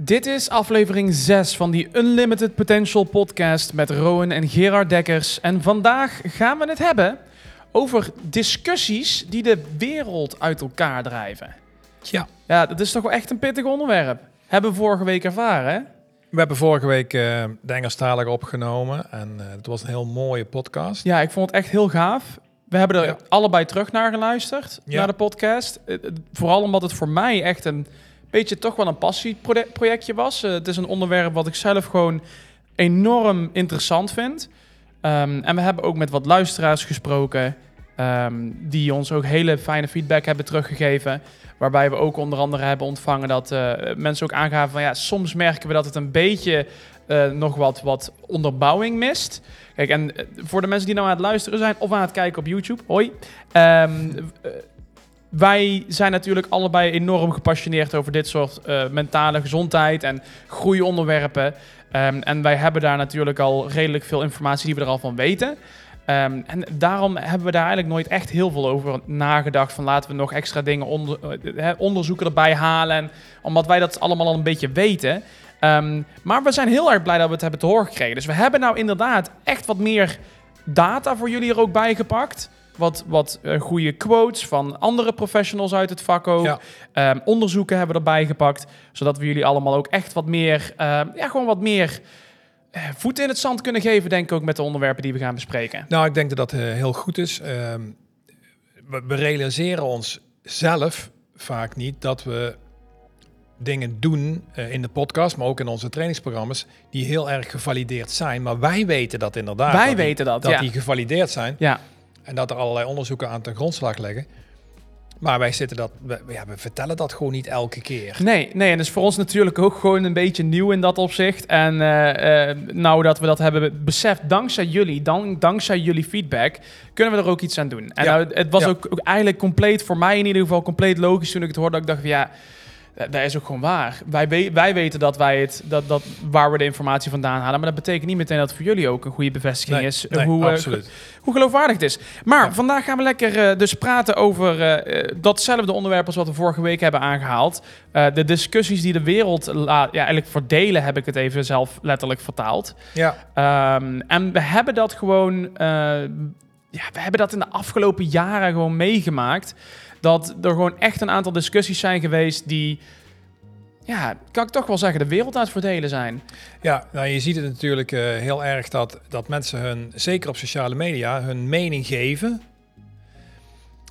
Dit is aflevering 6 van die Unlimited Potential podcast met Rowan en Gerard Dekkers. En vandaag gaan we het hebben over discussies die de wereld uit elkaar drijven. Ja. Ja, dat is toch wel echt een pittig onderwerp. Hebben we vorige week ervaren, hè? We hebben vorige week uh, de Engelstalige opgenomen en uh, het was een heel mooie podcast. Ja, ik vond het echt heel gaaf. We hebben er Ja. allebei terug naar geluisterd, Ja. naar de podcast. Eh, Vooral omdat het voor mij echt een beetje toch wel een passieprojectje was. Eh, het is een onderwerp wat ik zelf gewoon enorm interessant vind. Ehm, en we hebben ook met wat luisteraars gesproken, ehm, die ons ook hele fijne feedback hebben teruggegeven. Waarbij we ook onder andere hebben ontvangen dat eh, mensen ook aangaven van ja, soms merken we dat het een beetje eh, nog wat, wat onderbouwing mist. Kijk, en voor de mensen die nou aan het luisteren zijn of aan het kijken op YouTube, hoi. Ehm, eh, wij zijn natuurlijk allebei enorm gepassioneerd over dit soort eh, mentale gezondheid en groeionderwerpen. Ehm, en wij hebben daar natuurlijk al redelijk veel informatie die we er al van weten. Ehm, en daarom hebben we daar eigenlijk nooit echt heel veel over nagedacht. Van laten we nog extra dingen onder, eh, hè, onderzoeken erbij halen. En, omdat wij dat allemaal al een beetje weten. Ehm, maar we zijn heel erg blij dat we het hebben te horen gekregen. Dus we hebben nou inderdaad echt wat meer data voor jullie er ook bij gepakt. Wat, wat eh, goede quotes van andere professionals uit het vak ook. Ja. Ehm, onderzoeken hebben we erbij gepakt. Zodat we jullie allemaal ook echt wat meer, ehm, ja, gewoon wat meer eh, voeten in het zand kunnen geven, denk ik ook met de onderwerpen die we gaan bespreken. Nou, ik denk dat dat eh, heel goed is. Ehm, we, we realiseren ons zelf vaak niet dat we dingen doen in de podcast, maar ook in onze trainingsprogramma's, die heel erg gevalideerd zijn. Maar wij weten dat inderdaad. Wij dat die- weten dat, dat ja. die gevalideerd zijn Ja, en dat er allerlei onderzoeken aan ten grondslag liggen. Maar wij zitten dat, we, ja, we vertellen dat gewoon niet elke keer. nee, nee, en dat is voor ons natuurlijk ook gewoon een beetje nieuw in dat opzicht. En eh, nou dat we dat hebben beseft, dankzij jullie, dan, dankzij jullie feedback, kunnen we er ook iets aan doen. En Ja. nou, het was Ja. ook, ook eigenlijk compleet, voor mij in ieder geval, compleet logisch toen ik het hoorde. Dat ik dacht van ja, dat dat is ook gewoon waar. Wij, we- wij weten dat wij het, dat, dat, waar we de informatie vandaan halen. Maar dat betekent niet meteen dat het voor jullie ook een goede bevestiging Nee, is. nee, hoe, eh, absoluut. hoe geloofwaardig het is. Maar Ja. vandaag gaan we lekker eh, dus praten over eh, eh, datzelfde onderwerp als wat we vorige week hebben aangehaald. Eh, de discussies die de wereld laat, ja, eigenlijk verdelen, heb ik het even zelf letterlijk vertaald. Ja, Ehm, en we hebben dat gewoon, eh, ja, we hebben dat in de afgelopen jaren gewoon meegemaakt. Dat er gewoon echt een aantal discussies zijn geweest die, ja, kan ik toch wel zeggen, de wereld aan het verdelen zijn. Ja, nou, je ziet het natuurlijk eh, heel erg dat, dat mensen hun, zeker op sociale media, hun mening geven.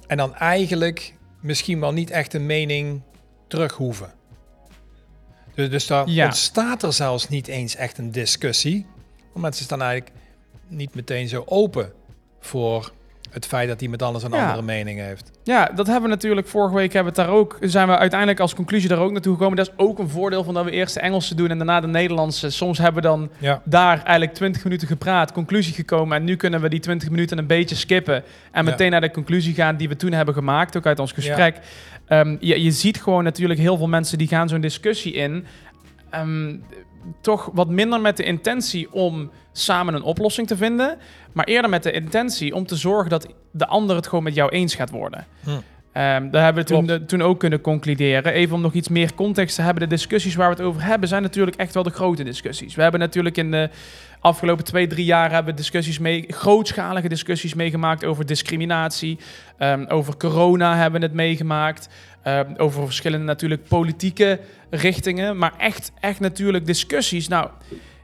En dan eigenlijk misschien wel niet echt een mening terug hoeven. Dus, dus daar Ja. ontstaat er zelfs niet eens echt een discussie. Want mensen staan eigenlijk niet meteen zo open voor het feit dat iemand anders een Ja. andere mening heeft. Ja, dat hebben we natuurlijk vorige week hebben we het daar ook. Zijn we uiteindelijk als conclusie daar ook naartoe gekomen. Dat is ook een voordeel van dat we eerst de Engelse doen en daarna de Nederlandse. Soms hebben we dan Ja, daar eigenlijk 20 minuten gepraat, conclusie gekomen. En nu kunnen we die 20 minuten een beetje skippen. En Ja. meteen naar de conclusie gaan die we toen hebben gemaakt, ook uit ons gesprek. Ehm, je, je ziet gewoon natuurlijk heel veel mensen die gaan zo'n discussie in. ehm, toch wat minder met de intentie om samen een oplossing te vinden. Maar eerder met de intentie om te zorgen dat de ander het gewoon met jou eens gaat worden. Hm. Ehm, daar hebben we toen, de- toen ook kunnen concluderen. Even om nog iets meer context te hebben. De discussies waar we het over hebben zijn natuurlijk echt wel de grote discussies. We hebben natuurlijk in de afgelopen twee, drie jaar hebben we discussies mee, grootschalige discussies meegemaakt over discriminatie. Ehm, over corona hebben we het meegemaakt. Ehm, over verschillende natuurlijk politieke richtingen. Maar echt, echt natuurlijk discussies. Nou,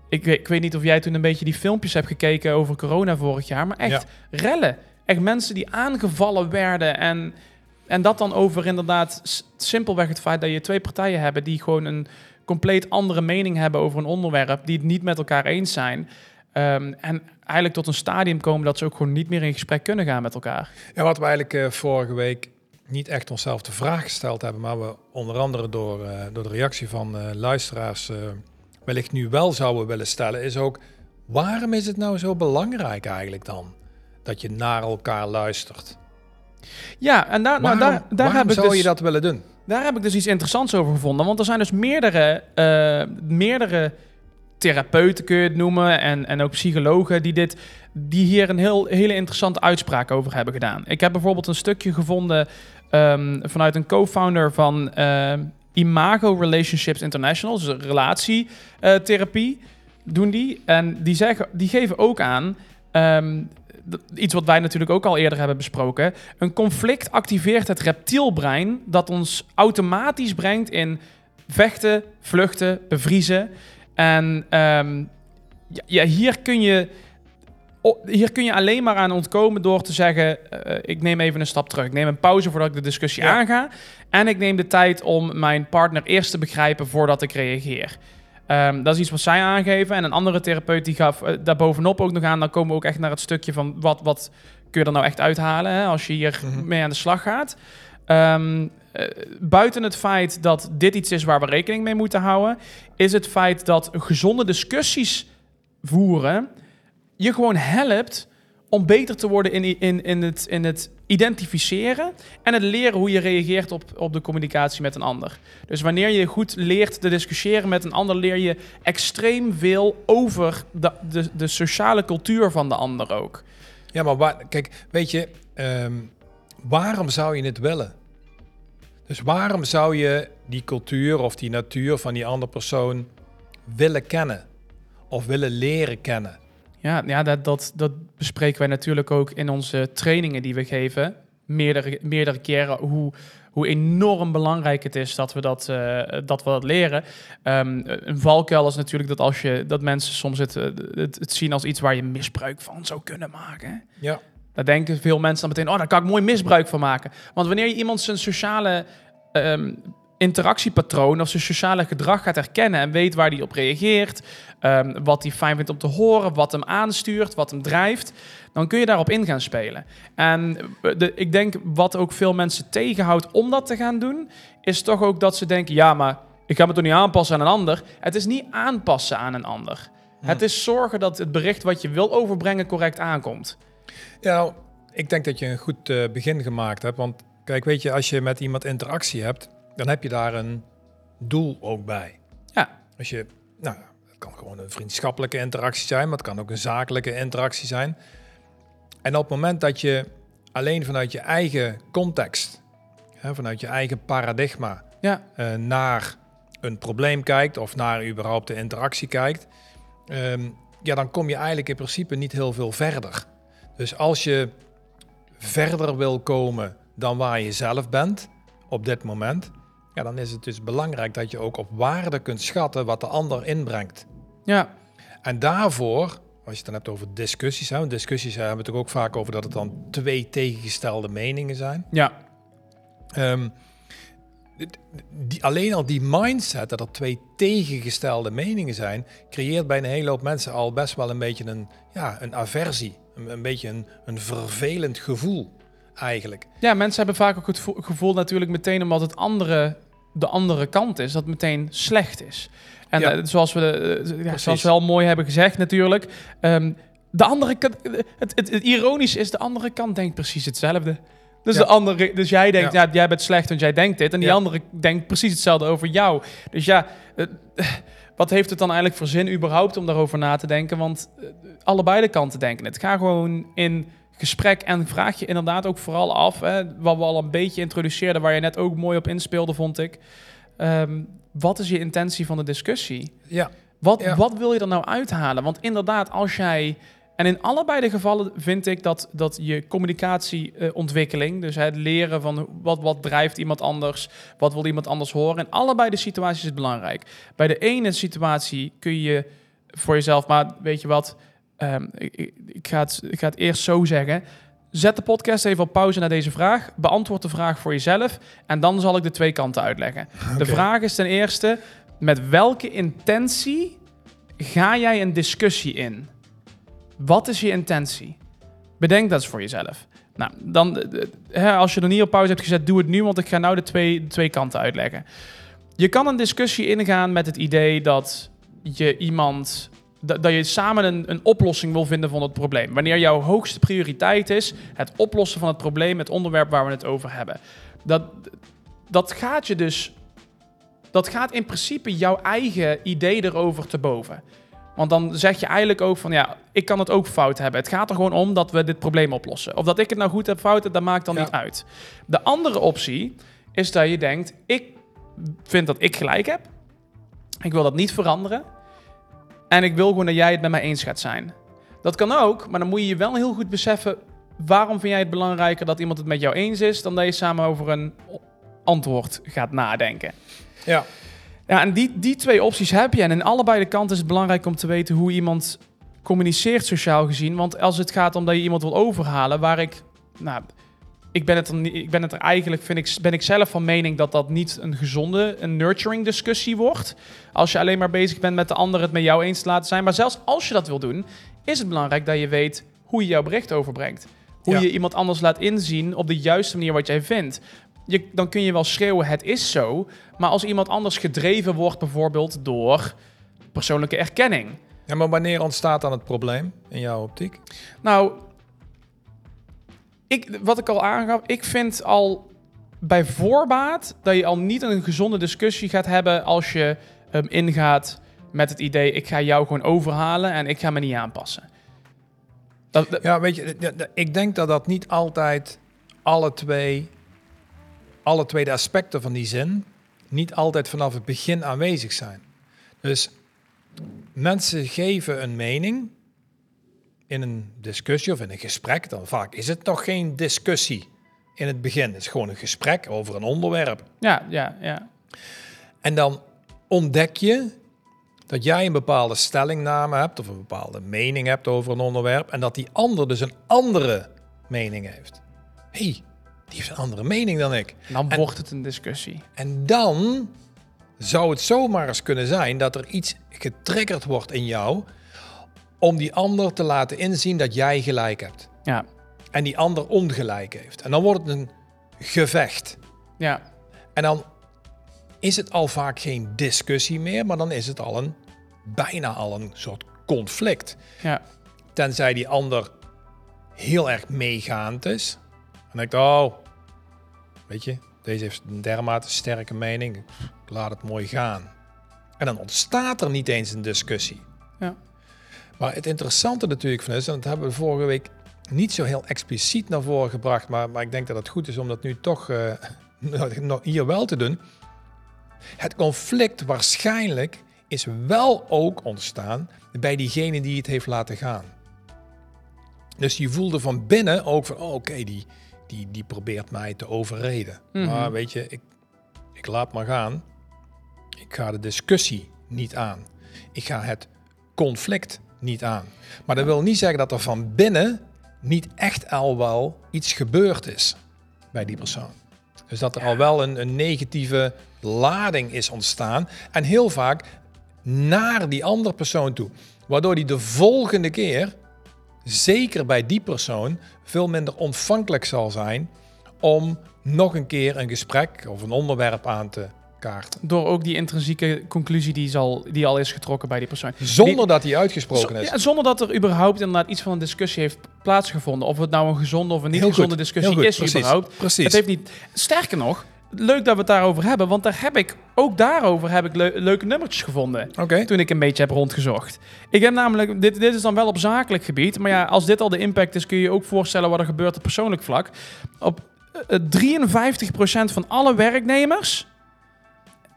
ik, ik weet niet of jij toen een beetje die filmpjes hebt gekeken over corona vorig jaar. Maar echt rellen. Echt mensen die aangevallen werden. En, en dat dan over inderdaad simpelweg het feit dat je twee partijen hebben die gewoon een compleet andere mening hebben over een onderwerp. Die het niet met elkaar eens zijn. Ehm, en eigenlijk tot een stadium komen dat ze ook gewoon niet meer in gesprek kunnen gaan met elkaar. Ja, wat we eigenlijk eh, vorige week niet echt onszelf de vraag gesteld hebben, maar we onder andere door, eh, door de reactie van eh, luisteraars wellicht nu wel zouden willen stellen, is ook waarom is het nou zo belangrijk eigenlijk dan dat je naar elkaar luistert? Ja, en daar, nou, daar, daar, waarom heb ik zou dus, je dat willen doen? daar heb ik dus iets interessants over gevonden. Want er zijn dus meerdere, eh, meerdere therapeuten, kun je het noemen, en, en ook psychologen die, dit, die hier een heel, hele interessante uitspraak over hebben gedaan. Ik heb bijvoorbeeld een stukje gevonden ehm, vanuit een co-founder van, ehm, Imago Relationships International, dus relatietherapie, doen die. En die, zeggen, die geven ook aan, ehm, iets wat wij natuurlijk ook al eerder hebben besproken, een conflict activeert het reptielbrein dat ons automatisch brengt in vechten, vluchten, bevriezen. En ehm, ja, hier kun je... Hier kun je alleen maar aan ontkomen door te zeggen: eh, ik neem even een stap terug. Ik neem een pauze voordat ik de discussie Ja. aanga. En ik neem de tijd om mijn partner eerst te begrijpen voordat ik reageer. Ehm, dat is iets wat zij aangeven. En een andere therapeut die gaf eh, daarbovenop ook nog aan. Dan komen we ook echt naar het stukje van wat, wat kun je er nou echt uithalen hè, als je hier Mhm. mee aan de slag gaat. Ehm, eh, buiten het feit dat dit iets is waar we rekening mee moeten houden, is het feit dat gezonde discussies voeren je gewoon helpt om beter te worden in, in, in, het, in het identificeren en het leren hoe je reageert op, op de communicatie met een ander. Dus wanneer je goed leert te discussiëren met een ander, leer je extreem veel over de, de, de sociale cultuur van de ander ook. Ja, maar kijk, weet je, ehm, waarom zou je het willen? Dus waarom zou je die cultuur of die natuur van die andere persoon willen kennen? Of willen leren kennen? Ja, ja dat, dat, dat bespreken wij natuurlijk ook in onze trainingen die we geven. Meerdere, meerdere keren hoe, hoe enorm belangrijk het is dat we dat, eh, dat, we dat leren. Ehm, een valkuil is natuurlijk dat, als je, dat mensen soms het, eh, het, het zien als iets waar je misbruik van zou kunnen maken. Ja. Daar denken veel mensen dan meteen, oh, daar kan ik mooi misbruik van maken. Want wanneer je iemand zijn sociale ehm, interactiepatroon of zijn sociale gedrag gaat herkennen en weet waar hij op reageert, ehm, wat hij fijn vindt om te horen, wat hem aanstuurt, wat hem drijft, dan kun je daarop in gaan spelen. En de, ik denk wat ook veel mensen tegenhoudt om dat te gaan doen, is toch ook dat ze denken, ja, maar ik ga me toch niet aanpassen aan een ander. Het is niet aanpassen aan een ander. Het is zorgen dat het bericht wat je wil overbrengen correct aankomt. Ja, nou, ik denk dat je een goed eh, begin gemaakt hebt. Want kijk, weet je, als je met iemand interactie hebt, dan heb je daar een doel ook bij. Ja. Als je, nou, het kan gewoon een vriendschappelijke interactie zijn, maar het kan ook een zakelijke interactie zijn. En op het moment dat je alleen vanuit je eigen context, hè, vanuit je eigen paradigma, Ja, eh, naar een probleem kijkt of naar überhaupt de interactie kijkt, ehm, ja, dan kom je eigenlijk in principe niet heel veel verder. Dus als je verder wil komen dan waar je zelf bent op dit moment, ja, dan is het dus belangrijk dat je ook op waarde kunt schatten wat de ander inbrengt. ja, En daarvoor, als je het dan hebt over discussies, hè, want discussies hebben we het ook vaak over dat het dan twee tegengestelde meningen zijn. ja. Ehm, die, alleen al die mindset dat er twee tegengestelde meningen zijn, creëert bij een hele hoop mensen al best wel een beetje een, ja, een aversie. Een, een beetje een, een vervelend gevoel eigenlijk. Ja, mensen hebben vaak ook het vo- gevoel natuurlijk meteen omdat het andere, de andere kant is, dat meteen slecht is. En Ja. eh, zoals, we, eh, ja, zoals we al mooi hebben gezegd natuurlijk, ehm, de andere kant, het, het, het ironische is, de andere kant denkt precies hetzelfde. Dus, Ja. de andere, dus jij denkt, Ja. ja. jij bent slecht, want jij denkt dit. En die Ja. andere denkt precies hetzelfde over jou. Dus ja, eh, wat heeft het dan eigenlijk voor zin überhaupt om daarover na te denken? Want eh, allebei de kanten denken het. Ga gewoon in gesprek en vraag je inderdaad ook vooral af, hè, wat we al een beetje introduceerden, waar je net ook mooi op inspeelde, vond ik. Ehm, wat is je intentie van de discussie? Ja, Wat, Ja. wat wil je er nou uithalen? Want inderdaad, als jij. En in allebei de gevallen vind ik dat, dat je communicatieontwikkeling, dus het leren van wat, wat drijft iemand anders, wat wil iemand anders horen, in allebei de situaties is het belangrijk. Bij de ene situatie kun je voor jezelf, maar weet je wat, ehm, ik, ga het, ik ga het eerst zo zeggen. Zet de podcast even op pauze naar deze vraag. Beantwoord de vraag voor jezelf. En dan zal ik de twee kanten uitleggen. De vraag is ten eerste: met welke intentie ga jij een discussie in? Wat is je intentie? Bedenk dat eens voor jezelf. Nou, dan, eh, eh, hè, als je er niet op pauze hebt gezet, doe het nu, want ik ga nou de twee, de twee kanten uitleggen. Je kan een discussie ingaan met het idee dat je iemand. Dat, dat je samen een, een oplossing wil vinden van het probleem. Wanneer jouw hoogste prioriteit is het oplossen van het probleem, het onderwerp waar we het over hebben. Dat, dat gaat je dus. Dat gaat in principe jouw eigen idee erover te boven. Want dan zeg je eigenlijk ook van ja, ik kan het ook fout hebben. Het gaat er gewoon om dat we dit probleem oplossen. Of dat ik het nou goed heb, fout heb, dat maakt dan Ja. niet uit. De andere optie is dat je denkt, ik vind dat ik gelijk heb. Ik wil dat niet veranderen. En ik wil gewoon dat jij het met mij eens gaat zijn. Dat kan ook, maar dan moet je je wel heel goed beseffen... waarom vind jij het belangrijker dat iemand het met jou eens is... dan dat je samen over een antwoord gaat nadenken. Ja. Ja, en die, die twee opties heb je. En in allebei de kanten is het belangrijk om te weten hoe iemand communiceert sociaal gezien. Want als het gaat om dat je iemand wil overhalen, waar ik... Nou, ik ben het er, niet- ik ben het er eigenlijk, vind ik, ben ik zelf van mening dat dat niet een gezonde, een nurturing discussie wordt. Als je alleen maar bezig bent met de ander het met jou eens te laten zijn. Maar zelfs als je dat wil doen, is het belangrijk dat je weet hoe je jouw bericht overbrengt. Hoe Ja. je iemand anders laat inzien op de juiste manier wat jij vindt. Je, dan kun je wel schreeuwen, het is zo. Maar als iemand anders gedreven wordt bijvoorbeeld door persoonlijke erkenning. ja, maar wanneer ontstaat dan het probleem in jouw optiek? Nou, ik, wat ik al aangaf, ik vind al bij voorbaat dat je al niet een gezonde discussie gaat hebben als je hem ingaat met het idee: ik ga jou gewoon overhalen en ik ga me niet aanpassen. Dat, Ja, weet je, ik denk dat dat niet altijd alle twee, alle twee de aspecten van die zin niet altijd vanaf het begin aanwezig zijn. Dus mensen geven een mening in een discussie of in een gesprek. Dan vaak is het nog geen discussie in het begin. Het is gewoon een gesprek over een onderwerp. ja, ja, ja. En dan ontdek je dat jij een bepaalde stellingname hebt of een bepaalde mening hebt over een onderwerp en dat die ander dus een andere mening heeft. Hé, hey, die heeft een andere mening dan ik. Dan En- wordt het een discussie. En dan zou het zomaar eens kunnen zijn dat er iets getriggerd wordt in jou om die ander te laten inzien dat jij gelijk hebt Ja, en die ander ongelijk heeft. En dan wordt het een gevecht. ja, En dan is het al vaak geen discussie meer, maar dan is het al een bijna al een soort conflict. ja. Tenzij die ander heel erg meegaand is. En denkt, oh, weet je, deze heeft een dermate sterke mening. Ik laat het mooi gaan. En dan ontstaat er niet eens een discussie. Ja. Maar het interessante natuurlijk van is, en dat hebben we vorige week niet zo heel expliciet naar voren gebracht, maar, maar ik denk dat het goed is om dat nu toch nog hier wel te doen. Het conflict waarschijnlijk is wel ook ontstaan bij diegene die het heeft laten gaan. Dus die voelde van binnen ook van, oh, oké, die, die, die probeert mij te overreden. Mhm. Maar weet je, ik, ik laat maar gaan. Ik ga de discussie niet aan. Ik ga het conflict niet aan. Maar dat wil niet zeggen dat er van binnen niet echt al wel iets gebeurd is bij die persoon. Dus dat er al wel een, een negatieve lading is ontstaan. En heel vaak naar die andere persoon toe. Waardoor die de volgende keer, zeker bij die persoon, veel minder ontvankelijk zal zijn om nog een keer een gesprek of een onderwerp aan te Door ook die intrinsieke conclusie die, zal, die al is getrokken bij die persoon. Zonder dat die uitgesproken is. ja, zonder dat er überhaupt inderdaad iets van een discussie heeft plaatsgevonden. Of het nou een gezonde of een niet Heel gezonde goed, discussie goed, is precies, überhaupt. precies. Het heeft niet... Sterker nog, leuk dat we het daarover hebben. Want daar heb ik, ook daarover heb ik leu- leuke nummertjes gevonden. Oké. Toen ik een beetje heb rondgezocht. Ik heb namelijk, dit, dit is dan wel op zakelijk gebied. Maar ja, als dit al de impact is, kun je je ook voorstellen wat er gebeurt op persoonlijk vlak. Op eh, 53% van alle werknemers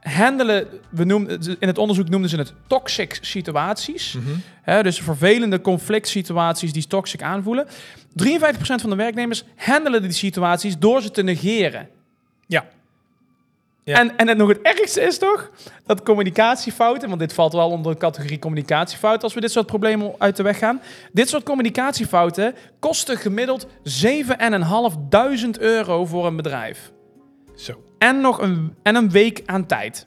handelen, we noemen, in het onderzoek noemden ze het toxic situaties. Mhm. Dus vervelende conflict situaties die toxic aanvoelen. 53% van de werknemers handelen die situaties door ze te negeren. Ja. Ja. En, en het nog het ergste is toch dat communicatiefouten, want dit valt wel onder de categorie communicatiefouten als we dit soort problemen uit de weg gaan. Dit soort communicatiefouten kosten gemiddeld 7.500 euro voor een bedrijf. Zo. En nog een, en een week aan tijd.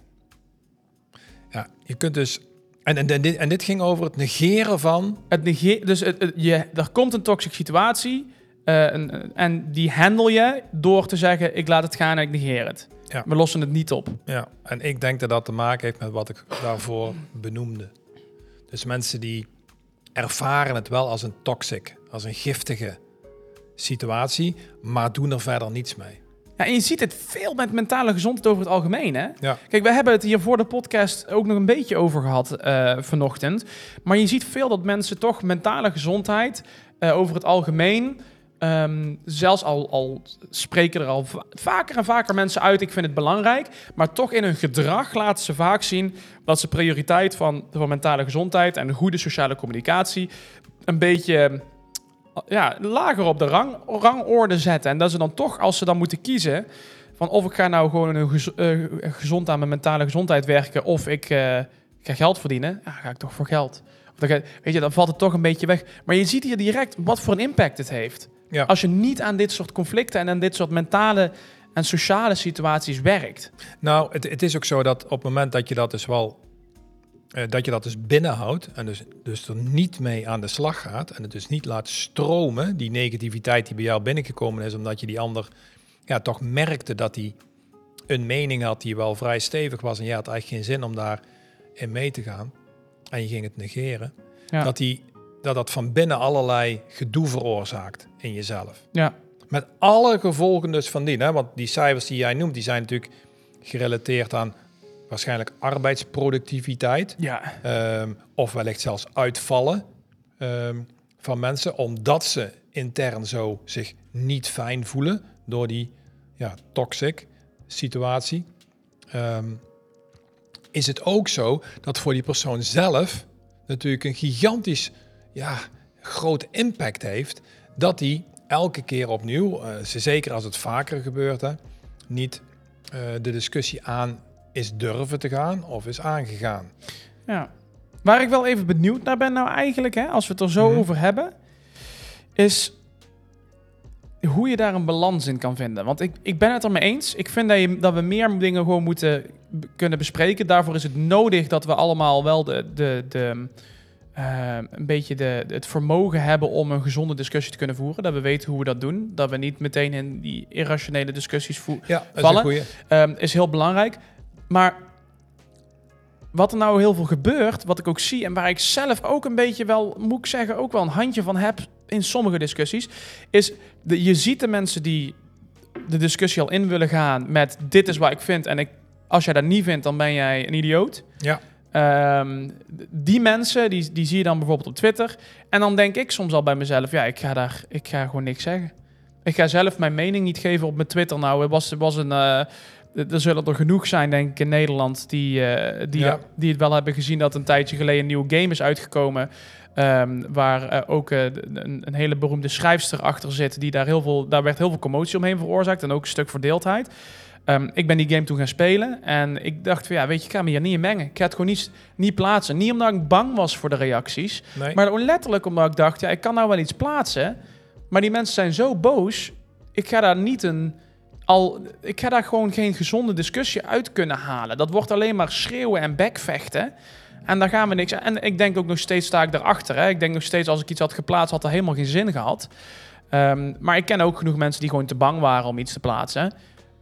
Ja, je kunt dus... En, en, en, dit, en dit ging over het negeren van... Het nege- dus het, het- je, er komt een toxic situatie eh, een- en die handle je door te zeggen ik laat het gaan en ik negeer het. Ja. We lossen het niet op. Ja, en ik denk dat dat te maken heeft met wat ik daarvoor benoemde. Dus mensen die ervaren het wel als een toxic, als een giftige situatie, maar doen er verder niets mee. Ja, en je ziet het veel met mentale gezondheid over het algemeen. Hè? Ja, Kijk, we hebben het hier voor de podcast ook nog een beetje over gehad eh, vanochtend. Maar je ziet veel dat mensen toch mentale gezondheid eh, over het algemeen Ehm, zelfs al, al spreken er al va- vaker en vaker mensen uit, ik vind het belangrijk. Maar toch in hun gedrag laten ze vaak zien dat ze prioriteit van, van mentale gezondheid en goede sociale communicatie een beetje ja, lager op de rang, rangorde zetten. En dat ze dan toch, als ze dan moeten kiezen, van of ik ga nou gewoon een gez- eh, gezond aan mijn mentale gezondheid werken of ik eh, ga geld verdienen, ja, ga ik toch voor geld. Of dan ga- weet je, dan valt het toch een beetje weg. Maar je ziet hier direct wat voor een impact het heeft. Ja. Als je niet aan dit soort conflicten en aan dit soort mentale en sociale situaties werkt. Nou, het, het is ook zo dat op het moment dat je dat dus wel, eh, dat je dat dus binnenhoudt en dus, dus er niet mee aan de slag gaat en het dus niet laat stromen, die negativiteit die bij jou binnengekomen is, omdat je die ander ja, toch merkte dat hij een mening had die wel vrij stevig was en je had eigenlijk geen zin om daar in mee te gaan en je ging het negeren, Ja. dat, die, dat dat van binnen allerlei gedoe veroorzaakt in jezelf. Ja, Met alle gevolgen dus van die. Hè? Want die cijfers die jij noemt, die zijn natuurlijk gerelateerd aan waarschijnlijk arbeidsproductiviteit. ja, ehm, of wellicht zelfs uitvallen ehm, van mensen. Omdat ze intern zo zich niet fijn voelen door die ja, toxic situatie. Ehm, is het ook zo dat voor die persoon zelf natuurlijk een gigantisch ja, groot impact heeft. Dat hij elke keer opnieuw, eh, zeker als het vaker gebeurt, hè, niet eh, de discussie aan is durven te gaan of is aangegaan. ja. Waar ik wel even benieuwd naar ben nou eigenlijk, hè, als we het er zo Mhm. over hebben, is hoe je daar een balans in kan vinden. Want ik, ik ben het ermee eens. Ik vind dat, je, dat we meer dingen gewoon moeten kunnen bespreken. Daarvoor is het nodig dat we allemaal wel de, de, de, eh, een beetje de, het vermogen hebben om een gezonde discussie te kunnen voeren. Dat we weten hoe we dat doen. Dat we niet meteen in die irrationele discussies voeren. Ja, dat Vallen. is goeie. Ehm, is heel belangrijk. Maar wat er nou heel veel gebeurt, wat ik ook zie en waar ik zelf ook een beetje wel, moet ik zeggen, ook wel een handje van heb in sommige discussies, is de, je ziet de mensen die de discussie al in willen gaan met dit is wat ik vind en ik, als jij dat niet vindt, dan ben jij een idioot. Ja. Ehm, die mensen, die, die zie je dan bijvoorbeeld op Twitter. En dan denk ik soms al bij mezelf, ja, ik ga daar, ik ga gewoon niks zeggen. Ik ga zelf mijn mening niet geven op mijn Twitter. Nou, er was, was een, eh, er zullen er genoeg zijn, denk ik, in Nederland die, eh, die, Ja. die het wel hebben gezien dat een tijdje geleden een nieuwe game is uitgekomen. ehm, waar eh, ook eh, een, een hele beroemde schrijfster achter zit. Die daar, heel veel, daar werd heel veel commotie omheen veroorzaakt. En ook een stuk verdeeldheid. Ehm, ik ben die game toen gaan spelen. En ik dacht van ja, weet je, ik ga me hier niet in mengen. Ik ga het gewoon niet, niet plaatsen. Niet omdat ik bang was voor de reacties. Nee. Maar letterlijk omdat ik dacht, ja, ik kan nou wel iets plaatsen. Maar die mensen zijn zo boos. Ik ga daar niet een. Al, ik ga daar gewoon geen gezonde discussie uit kunnen halen. Dat wordt alleen maar schreeuwen en bekvechten. En daar gaan we niks. En ik denk ook nog steeds sta ik erachter. Hè. Ik denk nog steeds als ik iets had geplaatst, had dat helemaal geen zin gehad. Ehm, maar ik ken ook genoeg mensen die gewoon te bang waren om iets te plaatsen.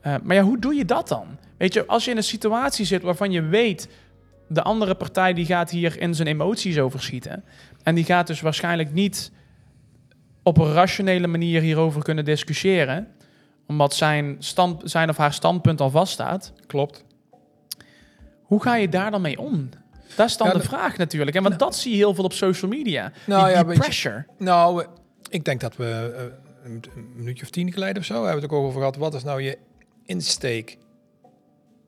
Eh, maar ja, hoe doe je dat dan? Weet je, als je in een situatie zit waarvan je weet... de andere partij die gaat hier in zijn emoties overschieten... en die gaat dus waarschijnlijk niet op een rationele manier hierover kunnen discussiëren... omdat zijn, stand, zijn of haar standpunt al vaststaat... Klopt. hoe ga je daar dan mee om? Dat is dan Ja, de vraag natuurlijk. En want dat zie je heel veel op social media. Nou die, ja, die weet je- pressure. Nou, eh, ik denk dat we eh, een, een minuutje of tien geleden of zo hebben we het ook over gehad. Wat is nou je insteek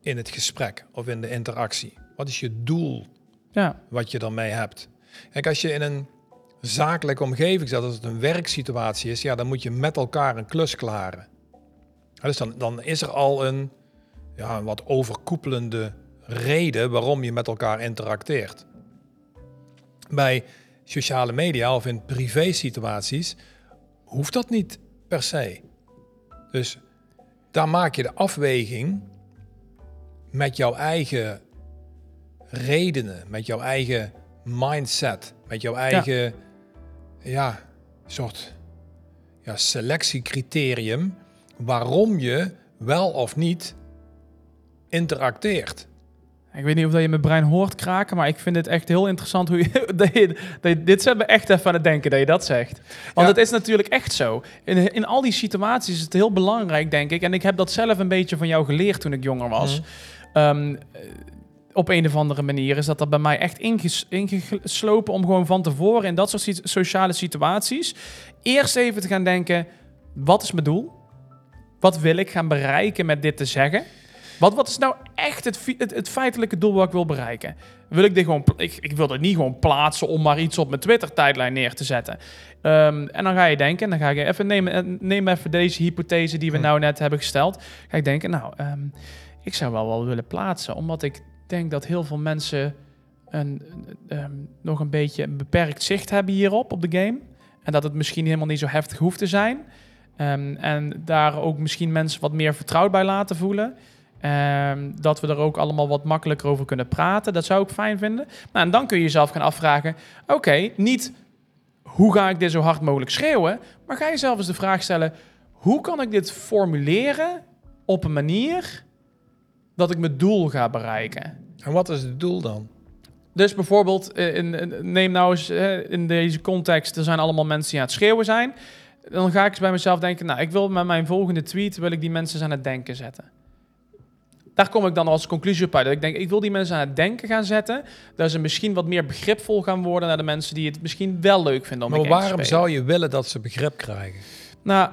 in het gesprek of in de interactie? Wat is je doel Ja, wat je daarmee hebt? Kijk, als je in een zakelijke omgeving zit, als het een werksituatie is, ja, dan moet je met elkaar een klus klaren. Ja, dus dan, dan is er al een, ja, een wat overkoepelende reden waarom je met elkaar interacteert. Bij sociale media of in privé situaties hoeft dat niet per se. Dus daar maak je de afweging met jouw eigen redenen, met jouw eigen mindset, met jouw eigen ja. soort ja, selectiecriterium waarom je wel of niet interacteert. ik weet niet of dat je mijn brein hoort kraken, maar ik vind het echt heel interessant hoe je, dat je, dat je- dit zet me echt even aan het denken dat je dat zegt. Want Ja. het is natuurlijk echt zo. In, in al die situaties is het heel belangrijk, denk ik. En ik heb dat zelf een beetje van jou geleerd toen ik jonger was. Mhm. Ehm, eh, op een of andere manier is dat dat bij mij echt inges- ingeslopen om gewoon van tevoren in dat soort sociale situaties eerst even te gaan denken: wat is mijn doel? Wat wil ik gaan bereiken met dit te zeggen? Wat, wat is nou echt het, het, het feitelijke doel wat ik wil bereiken? Wil ik dit gewoon, ik, ik wil dit niet gewoon plaatsen om maar iets op mijn Twitter-tijdlijn neer te zetten. Ehm, en dan ga je denken, dan ga je even nemen, neem even deze hypothese die we Hm. nou net hebben gesteld. Ga ik denken, nou, ehm, ik zou wel wel willen plaatsen, omdat ik denk dat heel veel mensen een, ehm, nog een beetje een beperkt zicht hebben hierop, op de game. En dat het misschien helemaal niet zo heftig hoeft te zijn. Ehm, en daar ook misschien mensen wat meer vertrouwd bij laten voelen. Ehm, dat we er ook allemaal wat makkelijker over kunnen praten. Dat zou ik fijn vinden. Nou, en dan kun je jezelf gaan afvragen: oké, niet hoe ga ik dit zo hard mogelijk schreeuwen, maar ga jezelf eens de vraag stellen: hoe kan ik dit formuleren op een manier dat ik mijn doel ga bereiken? En wat is het doel dan? Dus bijvoorbeeld, eh, in, in- neem nou eens eh, in deze context, er zijn allemaal mensen die aan het schreeuwen zijn. Dan ga ik eens bij mezelf denken, nou, ik wil met mijn volgende tweet, wil ik die mensen aan het denken zetten. Daar kom ik dan als conclusie op uit. Dat ik denk, ik wil die mensen aan het denken gaan zetten. Dat ze misschien wat meer begripvol gaan worden naar de mensen die het misschien wel leuk vinden om Maar game te waarom spelen. zou je willen dat ze begrip krijgen? Nou,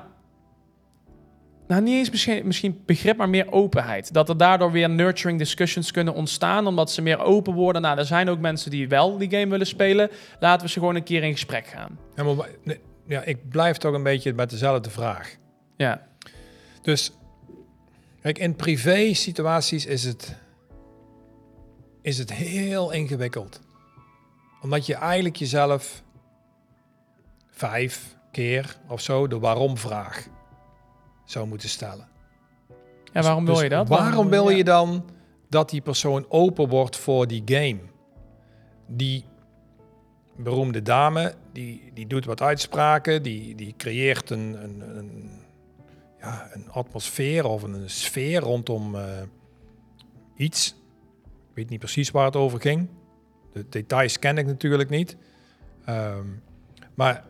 nou, niet eens misschien, misschien begrip, maar meer openheid. Dat er daardoor weer nurturing discussions kunnen ontstaan, omdat ze meer open worden. Nou, er zijn ook mensen die wel die game willen spelen. Laten we ze gewoon een keer in gesprek gaan. Ja, maar, ja, ik blijf toch een beetje met dezelfde vraag. Ja, Dus, kijk, in privé situaties is het, is het heel ingewikkeld. Omdat je eigenlijk jezelf vijf keer of zo de waarom-vraag zou moeten stellen. ja waarom Dus wil je dat? Waarom wil je dan dat die persoon open wordt voor die game? Die beroemde dame, die, die doet wat uitspraken, die, die creëert een, een, een, ja, een atmosfeer of een sfeer rondom eh, iets. Ik weet niet precies waar het over ging. De details ken ik natuurlijk niet. Ehm, maar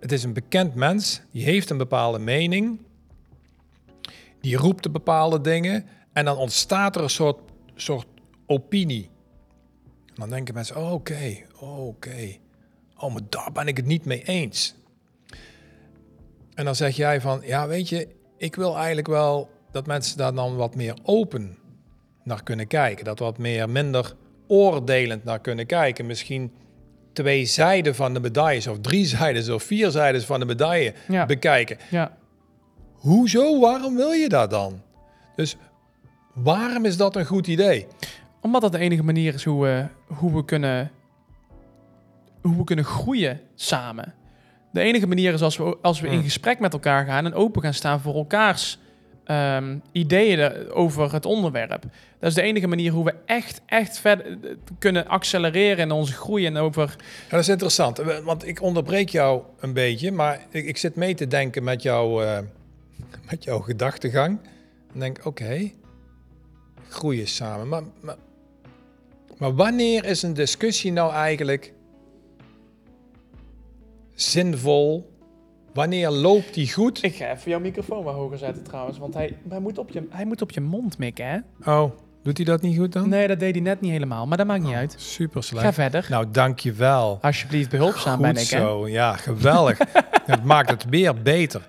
het is een bekend mens, die heeft een bepaalde mening die roept de bepaalde dingen en dan ontstaat er een soort, soort opinie. En dan denken mensen, oké, oké. Oh, maar daar ben ik het niet mee eens. En dan zeg jij van, ja, weet je, ik wil eigenlijk wel dat mensen daar dan wat meer open naar kunnen kijken. Dat wat meer minder oordelend naar kunnen kijken. Misschien twee zijden van de medailles of drie zijden of vier zijden van de medaille Ja. bekijken. Ja. Hoezo? Waarom wil je dat dan? Dus waarom is dat een goed idee? Omdat dat de enige manier is hoe we, hoe we, kunnen, hoe we kunnen groeien samen. De enige manier is als we, als we in Hmm. gesprek met elkaar gaan en open gaan staan voor elkaars ehm, ideeën er- over het onderwerp. Dat is de enige manier hoe we echt, echt verder eh, kunnen accelereren in onze groei en over... Ja, dat is interessant, want ik onderbreek jou een beetje, maar ik, ik zit mee te denken met, jou, eh, met jouw gedachtegang. En denk, oké, groeien samen. Maar, maar, maar wanneer is een discussie nou eigenlijk zinvol? Wanneer loopt die goed? Ik ga even jouw microfoon wat hoger zetten trouwens, want hij, hij, moet, op je, hij moet op je mond mikken, hè? Oh, doet hij dat niet goed dan? Nee, dat deed hij net niet helemaal, maar dat maakt niet Oh, uit. Super slecht. Ga verder. Nou, dankjewel. Alsjeblieft, behulpzaam Goed ben ik, hè? zo, ja, geweldig. Het maakt het weer beter.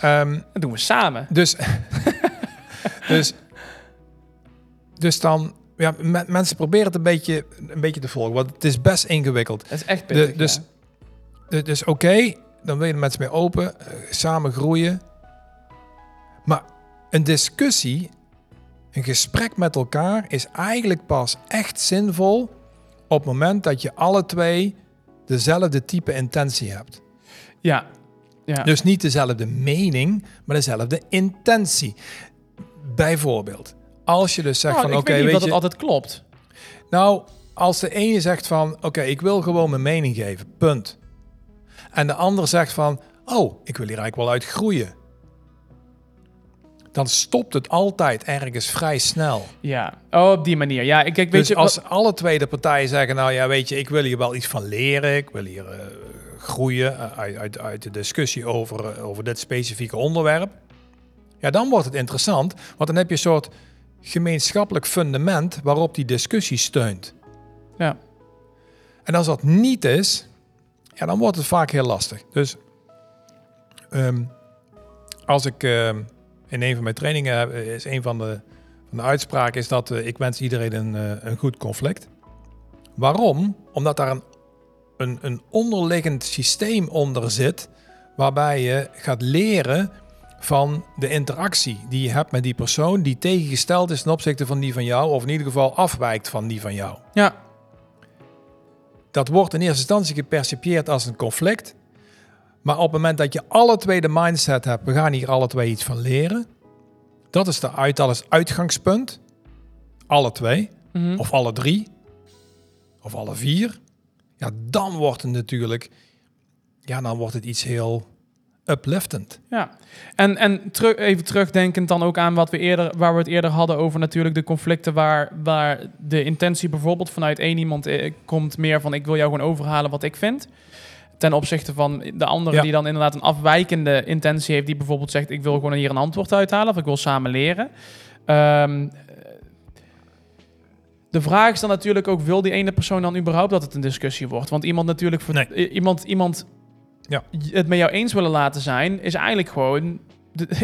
Ehm, Dat doen we samen. dus, dus, dus dan, ja, me- mensen proberen het een beetje, een beetje te volgen, want het is best ingewikkeld. Dat is echt De- pittig, dus ja. Dus, oké, dan wil je er met ze mee open, eh, samen groeien. Maar een discussie, een gesprek met elkaar is eigenlijk pas echt zinvol op het moment dat je alle twee dezelfde type intentie hebt. Ja. ja. Dus niet dezelfde mening, maar dezelfde intentie. Bijvoorbeeld, als je dus zegt Nou, van oké, weet weet dat je, het altijd klopt. nou, als de ene zegt van oké, ik wil gewoon mijn mening geven, punt. En de ander zegt van oh, ik wil hier eigenlijk wel uit groeien. Dan stopt het altijd ergens vrij snel. Ja. Oh, op die manier. Ja, ik, ik weet dus je... als alle twee de partijen zeggen, nou ja, weet je, ik wil hier wel iets van leren, ik wil hier eh, groeien eh, uit, uit, uit de discussie over, eh, over dit specifieke onderwerp, ja, dan wordt het interessant, want dan heb je een soort gemeenschappelijk fundament waarop die discussie steunt. Ja. En als dat niet is, ja, dan wordt het vaak heel lastig. Dus ehm, als ik ehm, in een van mijn trainingen heb, is een van de, van de uitspraken is dat eh, ik wens iedereen een, eh, een goed conflict. Waarom? Omdat daar een, een, een onderliggend systeem onder zit, waarbij je gaat leren van de interactie die je hebt met die persoon die tegengesteld is ten opzichte van die van jou, of in ieder geval afwijkt van die van jou. Ja. Dat wordt in eerste instantie gepercipieerd als een conflict. Maar op het moment dat je alle twee de mindset hebt, we gaan hier alle twee iets van leren. Dat is de uit, uitgangspunt. Alle twee. Mhm. Of alle drie. Of alle vier. Ja, dan wordt het natuurlijk... Ja, dan wordt het iets heel upliftend. Ja, en, en even terugdenkend dan ook aan wat we eerder, waar we het eerder hadden over natuurlijk de conflicten waar, waar de intentie bijvoorbeeld vanuit één iemand eh, komt meer van ik wil jou gewoon overhalen wat ik vind. Ten opzichte van de andere Ja. die dan inderdaad een afwijkende intentie heeft, die bijvoorbeeld zegt ik wil gewoon hier een antwoord uithalen of ik wil samen leren. Ehm, de vraag is dan natuurlijk ook, wil die ene persoon dan überhaupt dat het een discussie wordt? Want iemand natuurlijk, Nee. iemand, iemand Ja. het met jou eens willen laten zijn, is eigenlijk gewoon,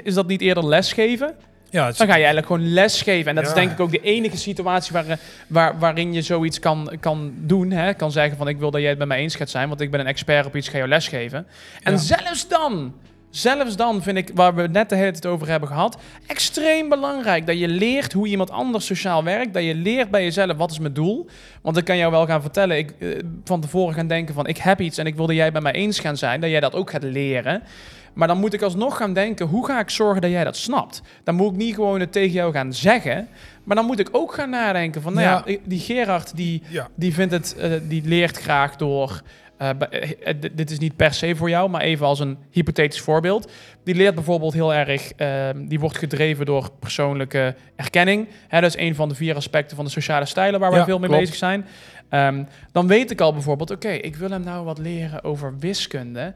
is dat niet eerder lesgeven? Ja, is- Dan ga je eigenlijk gewoon lesgeven. En dat is denk ik ook de enige situatie waar, waar, waarin je zoiets kan, kan doen. Hè? Kan zeggen van ik wil dat jij het met mij eens gaat zijn, want ik ben een expert op iets, ga jou lesgeven. En Ja. zelfs dan, zelfs dan vind ik, waar we het net de hele tijd over hebben gehad, extreem belangrijk dat je leert hoe iemand anders sociaal werkt. Dat je leert bij jezelf wat is mijn doel. Want ik kan jou wel gaan vertellen, ik eh, van tevoren gaan denken van ik heb iets en ik wil dat jij bij mij eens gaan zijn, dat jij dat ook gaat leren. Maar dan moet ik alsnog gaan denken, hoe ga ik zorgen dat jij dat snapt? Dan moet ik niet gewoon het tegen jou gaan zeggen, maar dan moet ik ook gaan nadenken van, nou ja, Ja. die Gerard die, ja. die vindt het, eh, die leert graag door. Eh, eh, eh, dit- is niet per se voor jou, maar even als een hypothetisch voorbeeld. Die leert bijvoorbeeld heel erg, eh, die wordt gedreven door persoonlijke erkenning. Hè, dat is een van de vier aspecten van de sociale stijlen waar wij Ja, veel mee klopt. bezig zijn. Ehm, dan weet ik al bijvoorbeeld, oké, ik wil hem nou wat leren over wiskunde.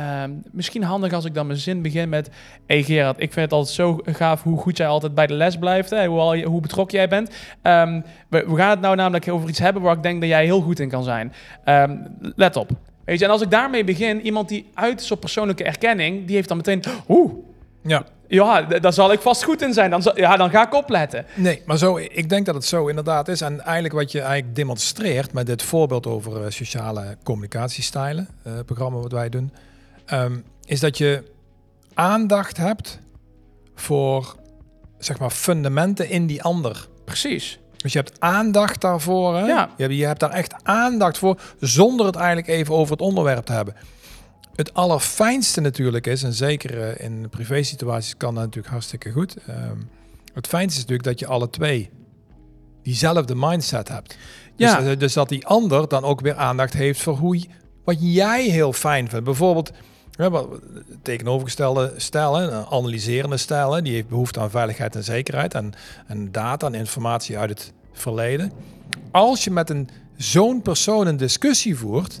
Ehm, misschien handig als ik dan mijn zin begin met... hey Gerard, ik vind het altijd zo gaaf hoe goed jij altijd bij de les blijft. Hè? Hoe, al hoe betrokken jij bent. Ehm, we, we gaan het nou namelijk over iets hebben waar ik denk dat jij heel goed in kan zijn. Ehm, let op. Weet je, en als ik daarmee begin, iemand die uit is op persoonlijke erkenning... die heeft dan meteen... Oeh, ja. ja, daar zal ik vast goed in zijn. Dan, ja, dan ga ik opletten. Nee, maar zo, ik denk dat het zo inderdaad is. En eigenlijk wat je eigenlijk demonstreert met dit voorbeeld over eh, sociale communicatiestijlen, eh, programma wat wij doen, ehm, is dat je aandacht hebt voor zeg maar fundamenten in die ander. Precies. Dus je hebt aandacht daarvoor. Hè? Ja. Je, hebt, je hebt daar echt aandacht voor, zonder het eigenlijk even over het onderwerp te hebben. Het allerfijnste natuurlijk is, en zeker eh, in privé situaties kan dat natuurlijk hartstikke goed. ehm, het fijnste is natuurlijk dat je alle twee diezelfde mindset hebt. Dus, Ja. dus dat die ander dan ook weer aandacht heeft voor hoe, wat jij heel fijn vindt. Bijvoorbeeld, hè, wat- tegenovergestelde stijl, hè, een analyserende stijl, hè, die heeft behoefte aan veiligheid en zekerheid en, en data en informatie uit het verleden. Als je met een zo'n persoon een discussie voert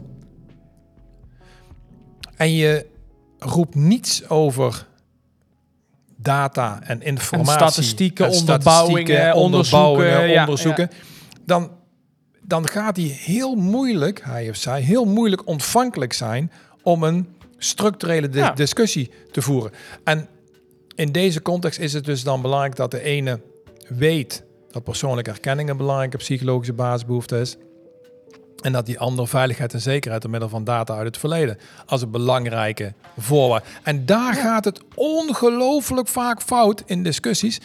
en je roept niets over data en informatie, statistieken, en onderbouwingen, onderzoeken, ja, onderzoeken, dan dan gaat hij heel moeilijk, hij of zij, heel moeilijk ontvankelijk zijn om een structurele di- Ja. discussie te voeren. En in deze context is het dus dan belangrijk dat de ene weet dat persoonlijke erkenning een belangrijke psychologische basisbehoefte is. En dat die ander veiligheid en zekerheid door middel van data uit het verleden als een belangrijke voorwaarde. En daar gaat het ongelooflijk vaak fout in discussies.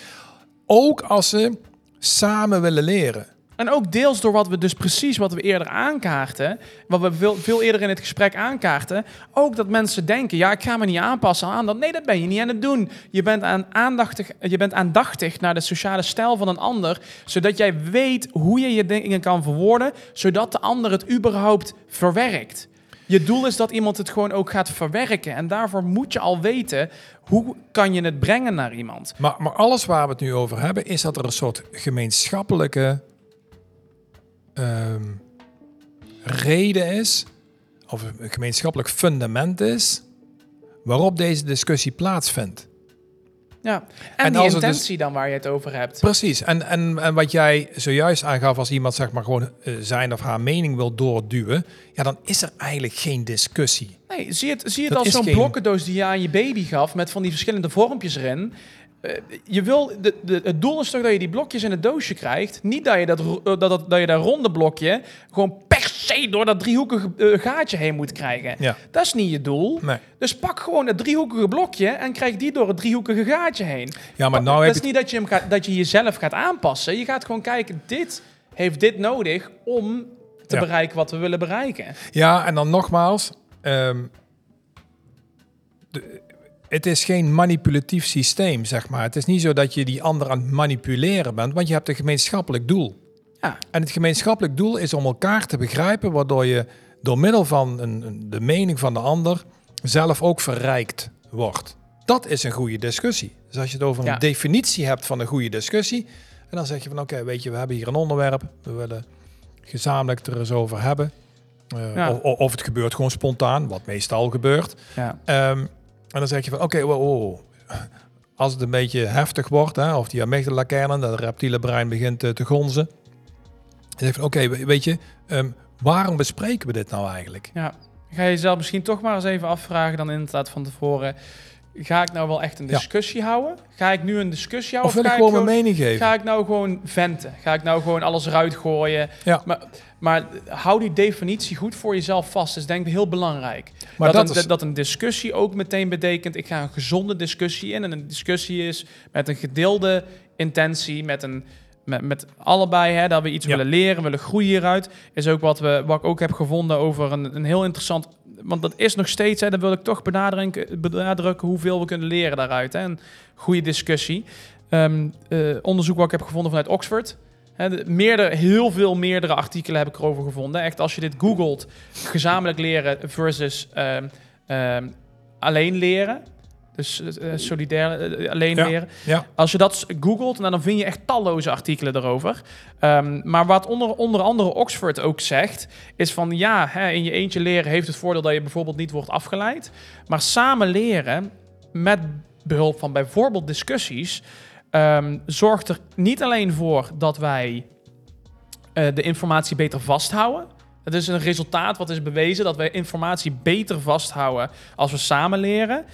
Ook als ze samen willen leren. En ook deels door wat we dus precies wat we eerder aankaarten, wat we veel, eerder in het gesprek aankaarten, ook dat mensen denken, ja, ik ga me niet aanpassen aan dat. Nee, dat ben je niet aan het doen. Je bent, aan aandachtig, je bent aandachtig naar de sociale stijl van een ander, zodat jij weet hoe je je dingen kan verwoorden, zodat de ander het überhaupt verwerkt. Je doel is dat iemand het gewoon ook gaat verwerken. En daarvoor moet je al weten, hoe kan je het brengen naar iemand? Maar, maar alles waar we het nu over hebben, is dat er een soort gemeenschappelijke ehm, reden is, of een gemeenschappelijk fundament is, waarop deze discussie plaatsvindt. Ja, en, En die het dus- intentie dan waar je het over hebt. Precies. En, en, en wat jij zojuist aangaf, als iemand zeg maar gewoon eh, zijn of haar mening wil doorduwen, ja, dan is er eigenlijk geen discussie. Nee, zie het, zie het Dat als zo'n geen- blokkendoos die je aan je baby gaf met van die verschillende vormpjes erin. Eh, je wil, de, de, het doel is toch dat je die blokjes in het doosje krijgt. Niet dat je dat, eh, dat, dat, dat je dat ronde blokje gewoon per se door dat driehoekige eh, gaatje heen moet krijgen. Ja. Dat is niet je doel. Nee. Dus pak gewoon het driehoekige blokje en krijg die door het driehoekige gaatje heen. Ja, maar nou dat heb is niet dat je, hem gaat, dat je jezelf gaat aanpassen. Je gaat gewoon kijken, dit heeft dit nodig om te Ja. bereiken wat we willen bereiken. Ja, en dan nogmaals, ehm, de- het is geen manipulatief systeem, zeg maar. Het is niet zo dat je die ander aan het manipuleren bent, want je hebt een gemeenschappelijk doel. Ja. En het gemeenschappelijk doel is om elkaar te begrijpen, waardoor je door middel van een, de mening van de ander zelf ook verrijkt wordt. Dat is een goede discussie. Dus als je het over een Ja. definitie hebt van een goede discussie, en dan zeg je van oké, weet je, we hebben hier een onderwerp, we willen gezamenlijk er eens over hebben. Eh, Ja. of, of het gebeurt gewoon spontaan, wat meestal gebeurt. Ja. Ehm, en dan zeg je van, oké, wow, wow. als het een beetje heftig wordt, hè, of die amygdala-kernen, dat reptiele brein begint eh, te gonzen. Dan zeg van, oké, we- weet je, ehm, waarom bespreken we dit nou eigenlijk? Ja. Ga je jezelf misschien toch maar eens even afvragen dan inderdaad van tevoren. Ga ik nou wel echt een Ja. discussie houden? Ga ik nu een discussie Of houden? wil ik ga gewoon mijn mening geven? Ga ik nou gewoon venten? Ga ik nou gewoon alles eruit gooien? Ja. Maar, maar hou die definitie goed voor jezelf vast. Dat is denk ik heel belangrijk. Maar dat, dat een, is- dat een discussie ook meteen betekent... ik ga een gezonde discussie in. En een discussie is met een gedeelde intentie... met een... Met, met allebei, hè, dat we iets Ja. willen leren, willen groeien hieruit, is ook wat, we, wat ik ook heb gevonden over een, een heel interessant. Want dat is nog steeds, hè, dan wil ik toch benadrukken, benadrukken hoeveel we kunnen leren daaruit. Hè. Een goede discussie. Ehm, eh, onderzoek wat ik heb gevonden vanuit Oxford. Hè, de, meerdere, heel veel meerdere artikelen heb ik erover gevonden. Echt, als je dit googelt, gezamenlijk leren versus ehm, ehm, alleen leren. Dus eh, eh, solidair eh, alleen Ja. leren. Ja, Als je dat googelt, nou, dan vind je echt talloze artikelen erover. Ehm, maar wat onder, onder andere Oxford ook zegt, is van ja, hè, in je eentje leren heeft het voordeel dat je bijvoorbeeld niet wordt afgeleid. Maar samen leren, met behulp van bijvoorbeeld discussies, ehm, zorgt er niet alleen voor dat wij de informatie beter vasthouden. Het is een resultaat wat is bewezen dat wij informatie beter vasthouden als we samen leren.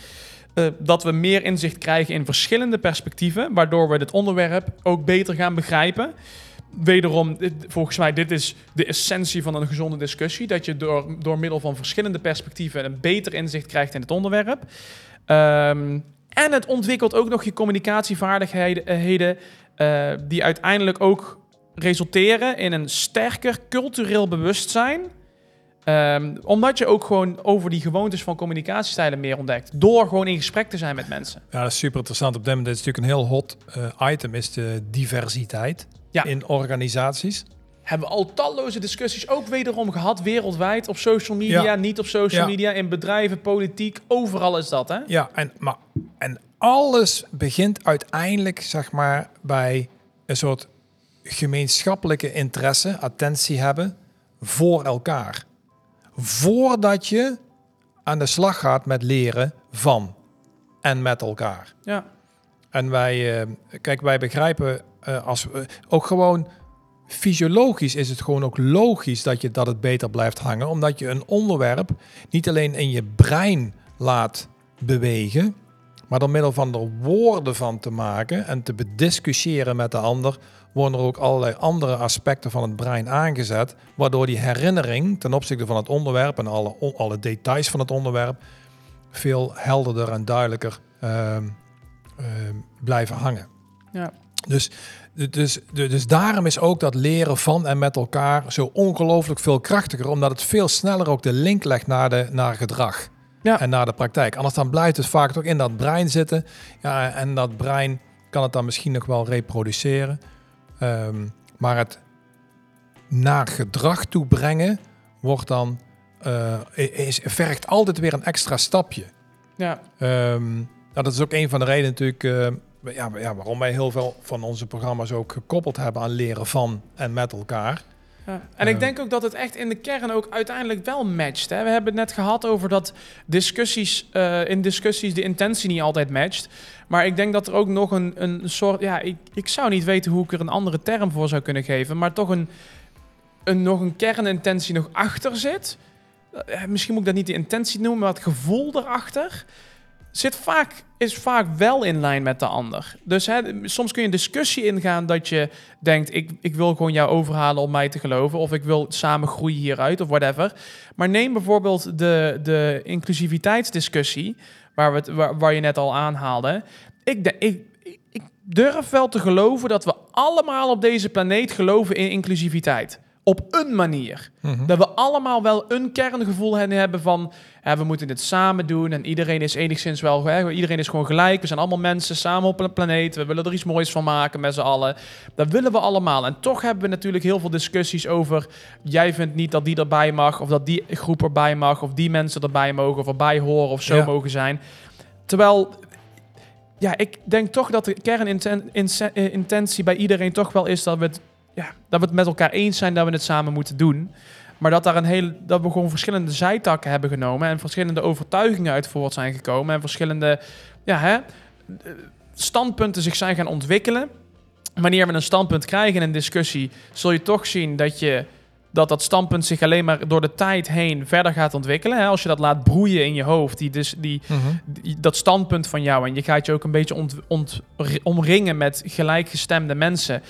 Eh, dat we meer inzicht krijgen in verschillende perspectieven, waardoor we dit onderwerp ook beter gaan begrijpen. Wederom, volgens mij, dit is de essentie van een gezonde discussie. Dat je door, door middel van verschillende perspectieven een beter inzicht krijgt in het onderwerp. Ehm, en het ontwikkelt ook nog je communicatievaardigheden, heden, eh, die uiteindelijk ook resulteren in een sterker cultureel bewustzijn. Ehm, omdat je ook gewoon over die gewoontes van communicatiestijlen meer ontdekt. Door gewoon in gesprek te zijn met mensen. ja, dat is super interessant. Op dit moment is natuurlijk een heel hot eh, item, is de diversiteit Ja. in organisaties. Hebben we al talloze discussies ook wederom gehad wereldwijd. Op social media, Ja. niet op social Ja. media, in bedrijven, politiek. Overal is dat, hè? Ja, en, maar, en alles begint uiteindelijk, zeg maar, bij een soort gemeenschappelijke interesse, attentie hebben voor elkaar. Voordat je aan de slag gaat met leren van en met elkaar. Ja. En wij, eh, kijk, wij begrijpen eh, als we ook gewoon fysiologisch is het gewoon ook logisch dat je dat het beter blijft hangen, omdat je een onderwerp niet alleen in je brein laat bewegen, maar door middel van er woorden van te maken en te bediscussiëren met de ander, worden er ook allerlei andere aspecten van het brein aangezet, waardoor die herinnering ten opzichte van het onderwerp en alle, alle details van het onderwerp veel helderder en duidelijker ehm, ehm, blijven hangen. Ja. Dus, dus, dus daarom is ook dat leren van en met elkaar zo ongelooflijk veel krachtiger, omdat het veel sneller ook de link legt naar, de, naar gedrag Ja. en naar de praktijk. Anders dan blijft het vaak toch in dat brein zitten. Ja, en dat brein kan het dan misschien nog wel reproduceren. Ehm, maar het naar gedrag toe brengen wordt dan, eh, is, vergt altijd weer een extra stapje. Ja. Ehm, nou, dat is ook een van de redenen natuurlijk eh, ja, ja, waarom wij heel veel van onze programma's ook gekoppeld hebben aan leren van en met elkaar. Ja. En ik denk ook dat het echt in de kern ook uiteindelijk wel matcht. Hè? We hebben het net gehad over dat discussies, uh, in discussies de intentie niet altijd matcht. Maar ik denk dat er ook nog een, een soort. Ja, ik, ik zou niet weten hoe ik er een andere term voor zou kunnen geven. Maar toch een, een, nog een kernintentie nog achter zit. Uh, misschien moet ik dat niet de intentie noemen, maar het gevoel erachter zit vaak, is vaak wel in lijn met de ander. Dus hè, soms kun je een discussie ingaan dat je denkt: ik, ik wil gewoon jou overhalen om mij te geloven, of ik wil samen groeien hieruit, of whatever. Maar neem bijvoorbeeld de, de inclusiviteitsdiscussie, waar, we waar, waar je net al aanhaalde. Ik, ik, ik durf wel te geloven dat we allemaal op deze planeet geloven in inclusiviteit op een manier. Mhm. Dat we allemaal wel een kerngevoel hebben van... Hè, we moeten dit samen doen en iedereen is enigszins wel... Hè, iedereen is gewoon gelijk, we zijn allemaal mensen samen op een planeet. We willen er iets moois van maken met z'n allen. Dat willen we allemaal. En toch hebben we natuurlijk heel veel discussies over... jij vindt niet dat die erbij mag, of dat die groep erbij mag... of die mensen erbij mogen, of erbij horen, of zo mogen zijn. Terwijl ja, ik denk toch dat de kernintentie bij iedereen toch wel is dat we het ja, dat we het met elkaar eens zijn dat we het samen moeten doen. Maar dat, daar een hele, dat we gewoon verschillende zijtakken hebben genomen en verschillende overtuigingen uit voort zijn gekomen en verschillende ja, hè, standpunten zich zijn gaan ontwikkelen. Wanneer we een standpunt krijgen in een discussie, zul je toch zien dat je dat dat standpunt zich alleen maar door de tijd heen verder gaat ontwikkelen. Hè? Als je dat laat broeien in je hoofd, die, dus die, mhm. die dat standpunt van jou, en je gaat je ook een beetje ont, ont, omringen met gelijkgestemde mensen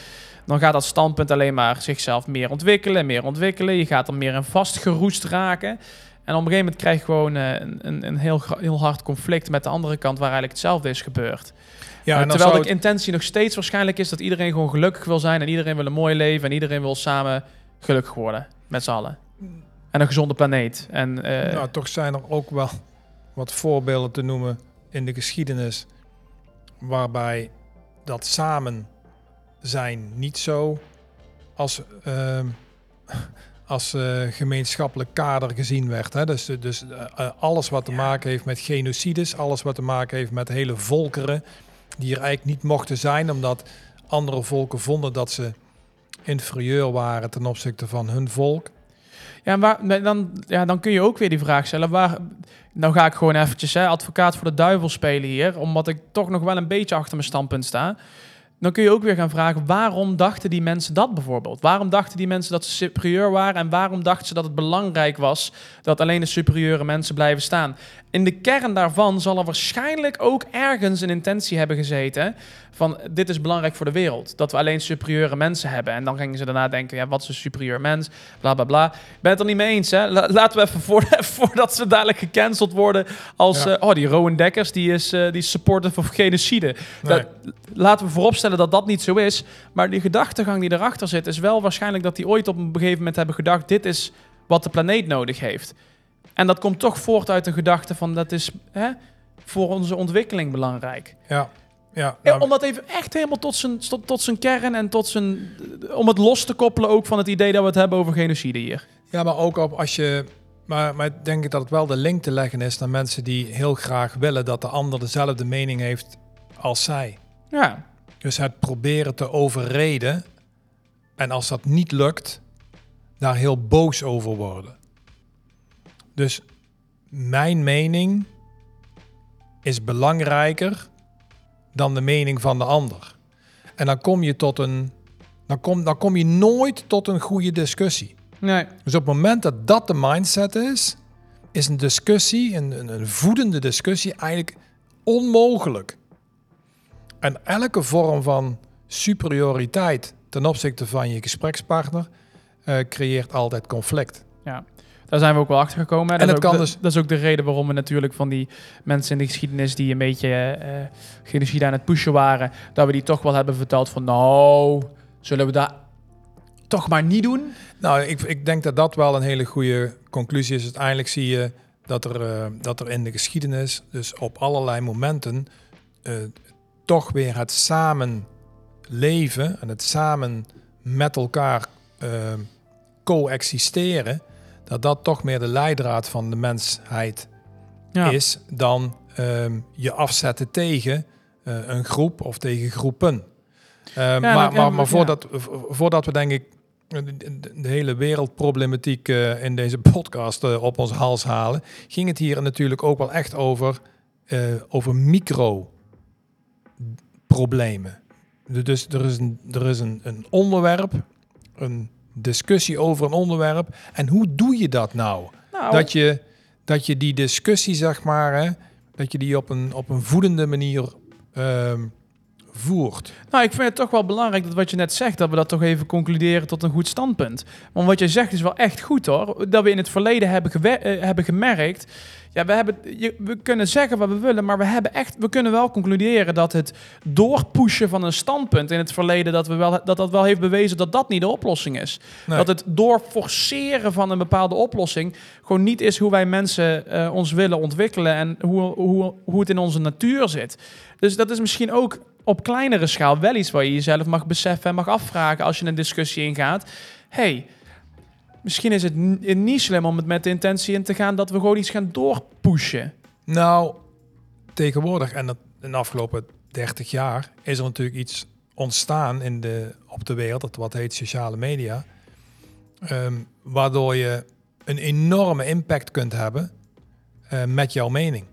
dan gaat dat standpunt alleen maar zichzelf meer ontwikkelen, meer ontwikkelen. Je gaat er meer in vastgeroest raken. En op een gegeven moment krijg je gewoon uh, een, een heel, heel hard conflict met de andere kant waar eigenlijk hetzelfde is gebeurd. Ja, uh, terwijl de intentie nog steeds waarschijnlijk is dat iedereen gewoon gelukkig wil zijn en iedereen wil een mooi leven en iedereen wil samen gelukkig worden met z'n allen. En een gezonde planeet. En, uh, nou, toch zijn er ook wel wat voorbeelden te noemen in de geschiedenis waarbij dat samen zijn niet zo als, uh, als uh, gemeenschappelijk kader gezien werd. Hè? Dus, dus uh, alles wat te maken heeft met genocides, alles wat te maken heeft met hele volkeren die er eigenlijk niet mochten zijn, omdat andere volken vonden dat ze inferieur waren ten opzichte van hun volk. Ja, maar dan, ja, dan kun je ook weer die vraag stellen. Waar, nou ga ik gewoon eventjes hè, advocaat voor de duivel spelen hier, omdat ik toch nog wel een beetje achter mijn standpunt sta dan kun je ook weer gaan vragen, waarom dachten die mensen dat bijvoorbeeld? Waarom dachten die mensen dat ze superieur waren en waarom dachten ze dat het belangrijk was dat alleen de superieure mensen blijven staan? In de kern daarvan zal er waarschijnlijk ook ergens een intentie hebben gezeten van dit is belangrijk voor de wereld, dat we alleen superieure mensen hebben. En dan gingen ze daarna denken, ja, wat is een superieur mens? Bla bla bla. Ik ben het er niet mee eens, hè? laten we even voor, voordat ze dadelijk gecanceld worden als, uh, oh, die Rowan Dekkers, die is, uh, die is supporter of genocide. Dat, laten we vooropstellen dat dat niet zo is. Maar die gedachtegang die erachter zit, is wel waarschijnlijk dat die ooit op een gegeven moment hebben gedacht: dit is wat de planeet nodig heeft. En dat komt toch voort uit een gedachte van dat is hè, voor onze ontwikkeling belangrijk. Ja. Ja, nou, om dat even echt helemaal tot zijn, tot, tot zijn kern en tot zijn. om het los te koppelen ook van het idee dat we het hebben over genocide hier. Ja, maar ook op als je. Maar, maar denk ik dat het wel de link te leggen is naar mensen die heel graag willen dat de ander dezelfde mening heeft als zij. Ja. Dus het proberen te overreden. En als dat niet lukt, daar heel boos over worden. Dus mijn mening is belangrijker dan de mening van de ander. En dan kom je tot een. Dan kom, dan kom je nooit tot een goede discussie. Nee. Dus op het moment dat dat de mindset is, is een discussie, een, een, een voedende discussie, eigenlijk onmogelijk. En elke vorm van superioriteit ten opzichte van je gesprekspartner uh, creëert altijd conflict. Ja, daar zijn we ook wel achter gekomen. En dat, kan dus... dat is ook de reden waarom we natuurlijk van die mensen in de geschiedenis die een beetje uh, genocide aan het pushen waren, dat we die toch wel hebben verteld van nou, zullen we dat toch maar niet doen? Nou, ik, ik denk dat dat wel een hele goede conclusie is. Uiteindelijk zie je dat er, uh, dat er in de geschiedenis, dus op allerlei momenten, uh, toch weer het samen leven en het samen met elkaar uh, coexisteren, dat dat toch meer de leidraad van de mensheid is dan uh, je afzetten tegen uh, een groep of tegen groepen. Uh, maar, maar, maar voordat, voordat we denk ik de, hele wereldproblematiek eh, in deze podcast eh, op ons hals halen, ging het hier natuurlijk ook wel echt over, eh, over micro-problemen. Dus er is, een, er is een, een onderwerp, een discussie over een onderwerp. En hoe doe je dat nou? Nou, Dat, je, dat je die discussie, zeg maar, hè, dat je die op een, op een voedende manier ehm, voert. Nou, ik vind het toch wel belangrijk dat wat je net zegt, dat we dat toch even concluderen tot een goed standpunt. Want wat jij zegt is wel echt goed hoor. Dat we in het verleden hebben, eh, hebben gemerkt. Ja, we, hebben, we kunnen zeggen wat we willen, maar we, hebben echt, we kunnen wel concluderen dat het doorpushen van een standpunt in het verleden, dat, we wel, dat dat wel heeft bewezen dat dat niet de oplossing is. Nee. Dat het doorforceren van een bepaalde oplossing gewoon niet is hoe wij mensen eh, ons willen ontwikkelen en hoe, hoe, hoe het in onze natuur zit. Dus dat is misschien ook op kleinere schaal wel iets waar je jezelf mag beseffen en mag afvragen als je een discussie ingaat. hey, misschien is het n- niet slim om het met de intentie in te gaan dat we gewoon iets gaan doorpushen. Nou, tegenwoordig en dat in de afgelopen 30 jaar is er natuurlijk iets ontstaan in de, op de wereld, dat wat heet sociale media, ehm, waardoor je een enorme impact kunt hebben eh, met jouw mening.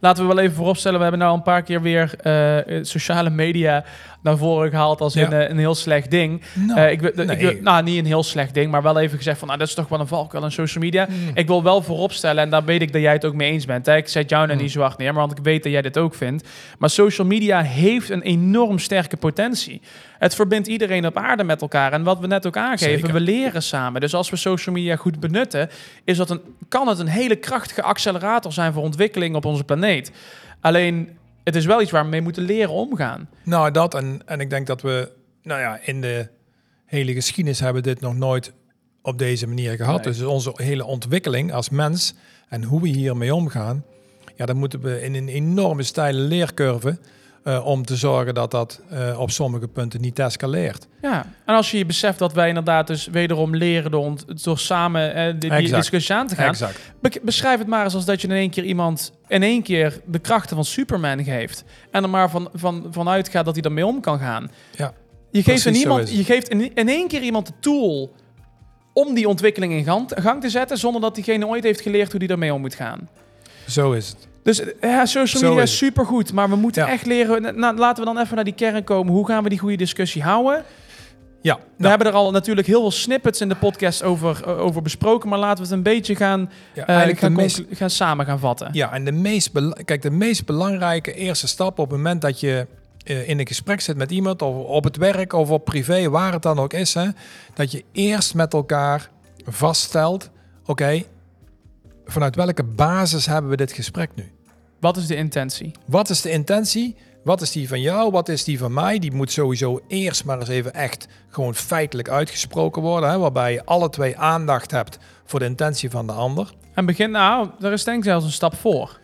Laten we wel even vooropstellen, we hebben nou een paar keer weer eh, sociale media naar voren gehaald als in, eh, een heel slecht ding. Nou, Eh, ik, wil- nee. ik wil- nou, niet een heel slecht ding, maar wel even gezegd van, nou, dat is toch wel een valkuil aan social media. Mm. Ik wil wel vooropstellen, en daar weet ik dat jij het ook mee eens bent. Hè? Ik zet jou nou Mm. niet zo hard neer, maar want ik weet dat jij dit ook vindt. Maar social media heeft een enorm sterke potentie. Het verbindt iedereen op aarde met elkaar. En wat we net ook aangeven, Zeker. we leren samen. Dus als we social media goed benutten, is dat een, kan het een hele krachtige accelerator zijn voor ontwikkeling op onze planeet. Alleen, het is wel iets waar we mee moeten leren omgaan. Nou, dat en, en ik denk dat we, nou ja, in de hele geschiedenis hebben we dit nog nooit op deze manier gehad. Nee. Dus onze hele ontwikkeling als mens en hoe we hiermee omgaan, ja, dan moeten we in een enorme steile leercurve eh, om te zorgen dat dat eh, op sommige punten niet escaleert. Ja, en als je je beseft dat wij inderdaad dus wederom leren door, door samen eh, die, discussie aan te gaan. Exact. Be- beschrijf het maar eens als dat je in één keer iemand in één keer de krachten van Superman geeft. En er maar van, van, vanuit gaat dat hij ermee om kan gaan. Ja, je geeft, in iemand, je geeft in, in één keer iemand de tool om die ontwikkeling in gang, gang te zetten, zonder dat diegene ooit heeft geleerd hoe die ermee om moet gaan. Zo is het. Dus eh, ja, social media is supergoed, maar we moeten Ja. echt leren. Nou, laten we dan even naar die kern komen. Hoe gaan we die goede discussie houden? Ja, We hebben er al natuurlijk heel veel snippets in de podcast over, eh, over besproken, maar laten we het een beetje gaan, ja, eh, gaan, meest, gaan samen gaan vatten. Ja, en de meest, kijk, de meest belangrijke eerste stap op het moment dat je in een gesprek zit met iemand, of op het werk of op privé, waar het dan ook is, hè, dat je eerst met elkaar vaststelt: oké, vanuit welke basis hebben we dit gesprek nu? Wat is de intentie? Wat is de intentie? Wat is die van jou? Wat is die van mij? Die moet sowieso eerst maar eens even echt gewoon feitelijk uitgesproken worden, hè, waarbij je alle twee aandacht hebt voor de intentie van de ander. En begin, nou, daar is denk ik zelfs een stap voor.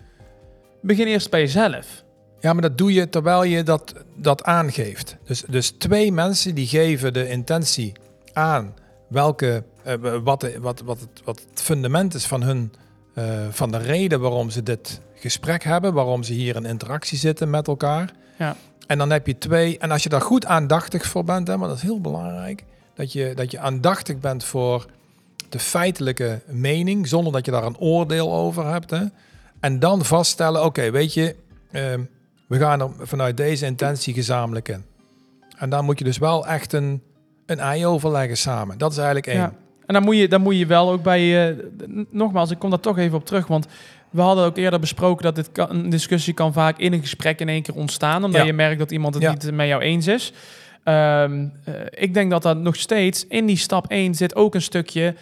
Begin eerst bij jezelf. Ja, maar dat doe je terwijl je dat, dat aangeeft. Dus, dus twee mensen die geven de intentie aan welke, eh, wat, wat, wat, het, wat het fundament is van, hun, eh, van de reden waarom ze dit gesprek hebben, waarom ze hier in interactie zitten met elkaar. Ja. En dan heb je twee, en als je daar goed aandachtig voor bent, hè, maar dat is heel belangrijk, dat je, dat je aandachtig bent voor de feitelijke mening, zonder dat je daar een oordeel over hebt. Hè. En dan vaststellen, oké, weet je, ehm, we gaan er vanuit deze intentie gezamenlijk in. En daar moet je dus wel echt een, een ei overleggen samen. Dat is eigenlijk één. Ja. En dan moet, je, dan moet je wel ook bij... n- nogmaals, ik kom daar toch even op terug, want we hadden ook eerder besproken dat dit kan, een discussie kan vaak in een gesprek in één keer ontstaan, omdat Ja. je merkt dat iemand het Ja. niet met jou eens is. Ehm, eh, ik denk dat dat nog steeds in die stap 1 zit ook een stukje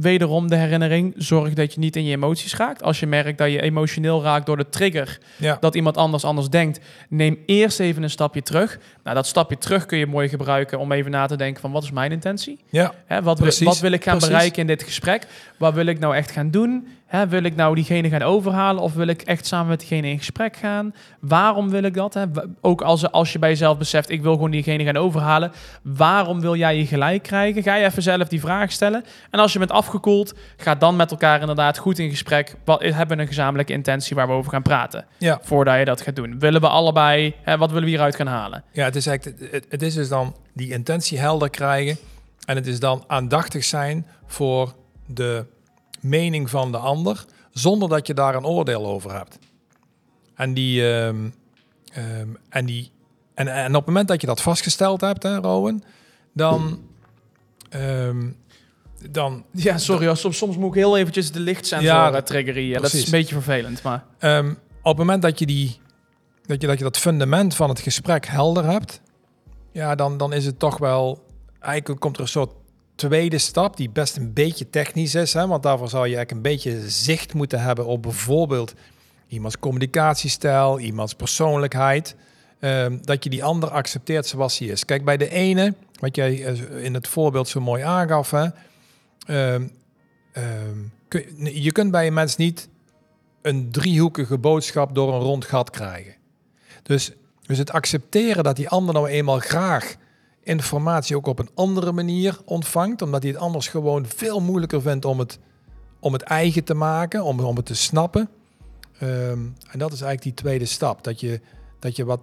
wederom de herinnering. Zorg dat je niet in je emoties raakt. Als je merkt dat je emotioneel raakt door de trigger Ja. dat iemand anders anders denkt, neem eerst even een stapje terug. Nou, dat stapje terug kun je mooi gebruiken om even na te denken van wat is mijn intentie? Ja. Hè, wat, wil, wat wil ik gaan precies. bereiken in dit gesprek? Wat wil ik nou echt gaan doen? Hè, wil ik nou diegene gaan overhalen of wil ik echt samen met diegene in gesprek gaan? Waarom wil ik dat? Hè? Ook als, als je bij jezelf beseft, ik wil gewoon diegene gaan overhalen. Waarom wil jij je gelijk krijgen? Ga je even zelf die vraag stellen. En als je bent afgekoeld, ga dan met elkaar inderdaad goed in gesprek. Wat, hebben we een gezamenlijke intentie waar we over gaan praten? Ja. Voordat je dat gaat doen. Willen we allebei, hè, wat willen we hieruit gaan halen? Ja, het is, eigenlijk, het, het is dus dan die intentie helder krijgen. En het is dan aandachtig zijn voor de mening van de ander, zonder dat je daar een oordeel over hebt. En die, ehm, ehm, en die en, en op het moment dat je dat vastgesteld hebt, hè, Rowan, dan, ehm, dan Ja, sorry, soms, soms moet ik heel eventjes de lichtsensor Ja, ja, triggeren hier. Dat is een beetje vervelend, maar... Op het moment dat je, die, dat, je, dat je dat fundament van het gesprek helder hebt, ja, dan, dan is het toch wel. Eigenlijk komt er een soort tweede stap, die best een beetje technisch is. Hè, want daarvoor zou je eigenlijk een beetje zicht moeten hebben op bijvoorbeeld iemands communicatiestijl, iemands persoonlijkheid. Ehm, dat je die ander accepteert zoals hij is. Kijk, bij de ene, wat jij eh, in het voorbeeld zo mooi aangaf, hè, ehm, ehm, je kunt bij een mens niet een driehoekige boodschap door een rond gat krijgen. Dus, dus het accepteren dat die ander nou eenmaal graag informatie ook op een andere manier ontvangt, omdat hij het anders gewoon veel moeilijker vindt om het, om het eigen te maken, om, om het te snappen. Ehm, en dat is eigenlijk die tweede stap. Dat je, dat je wat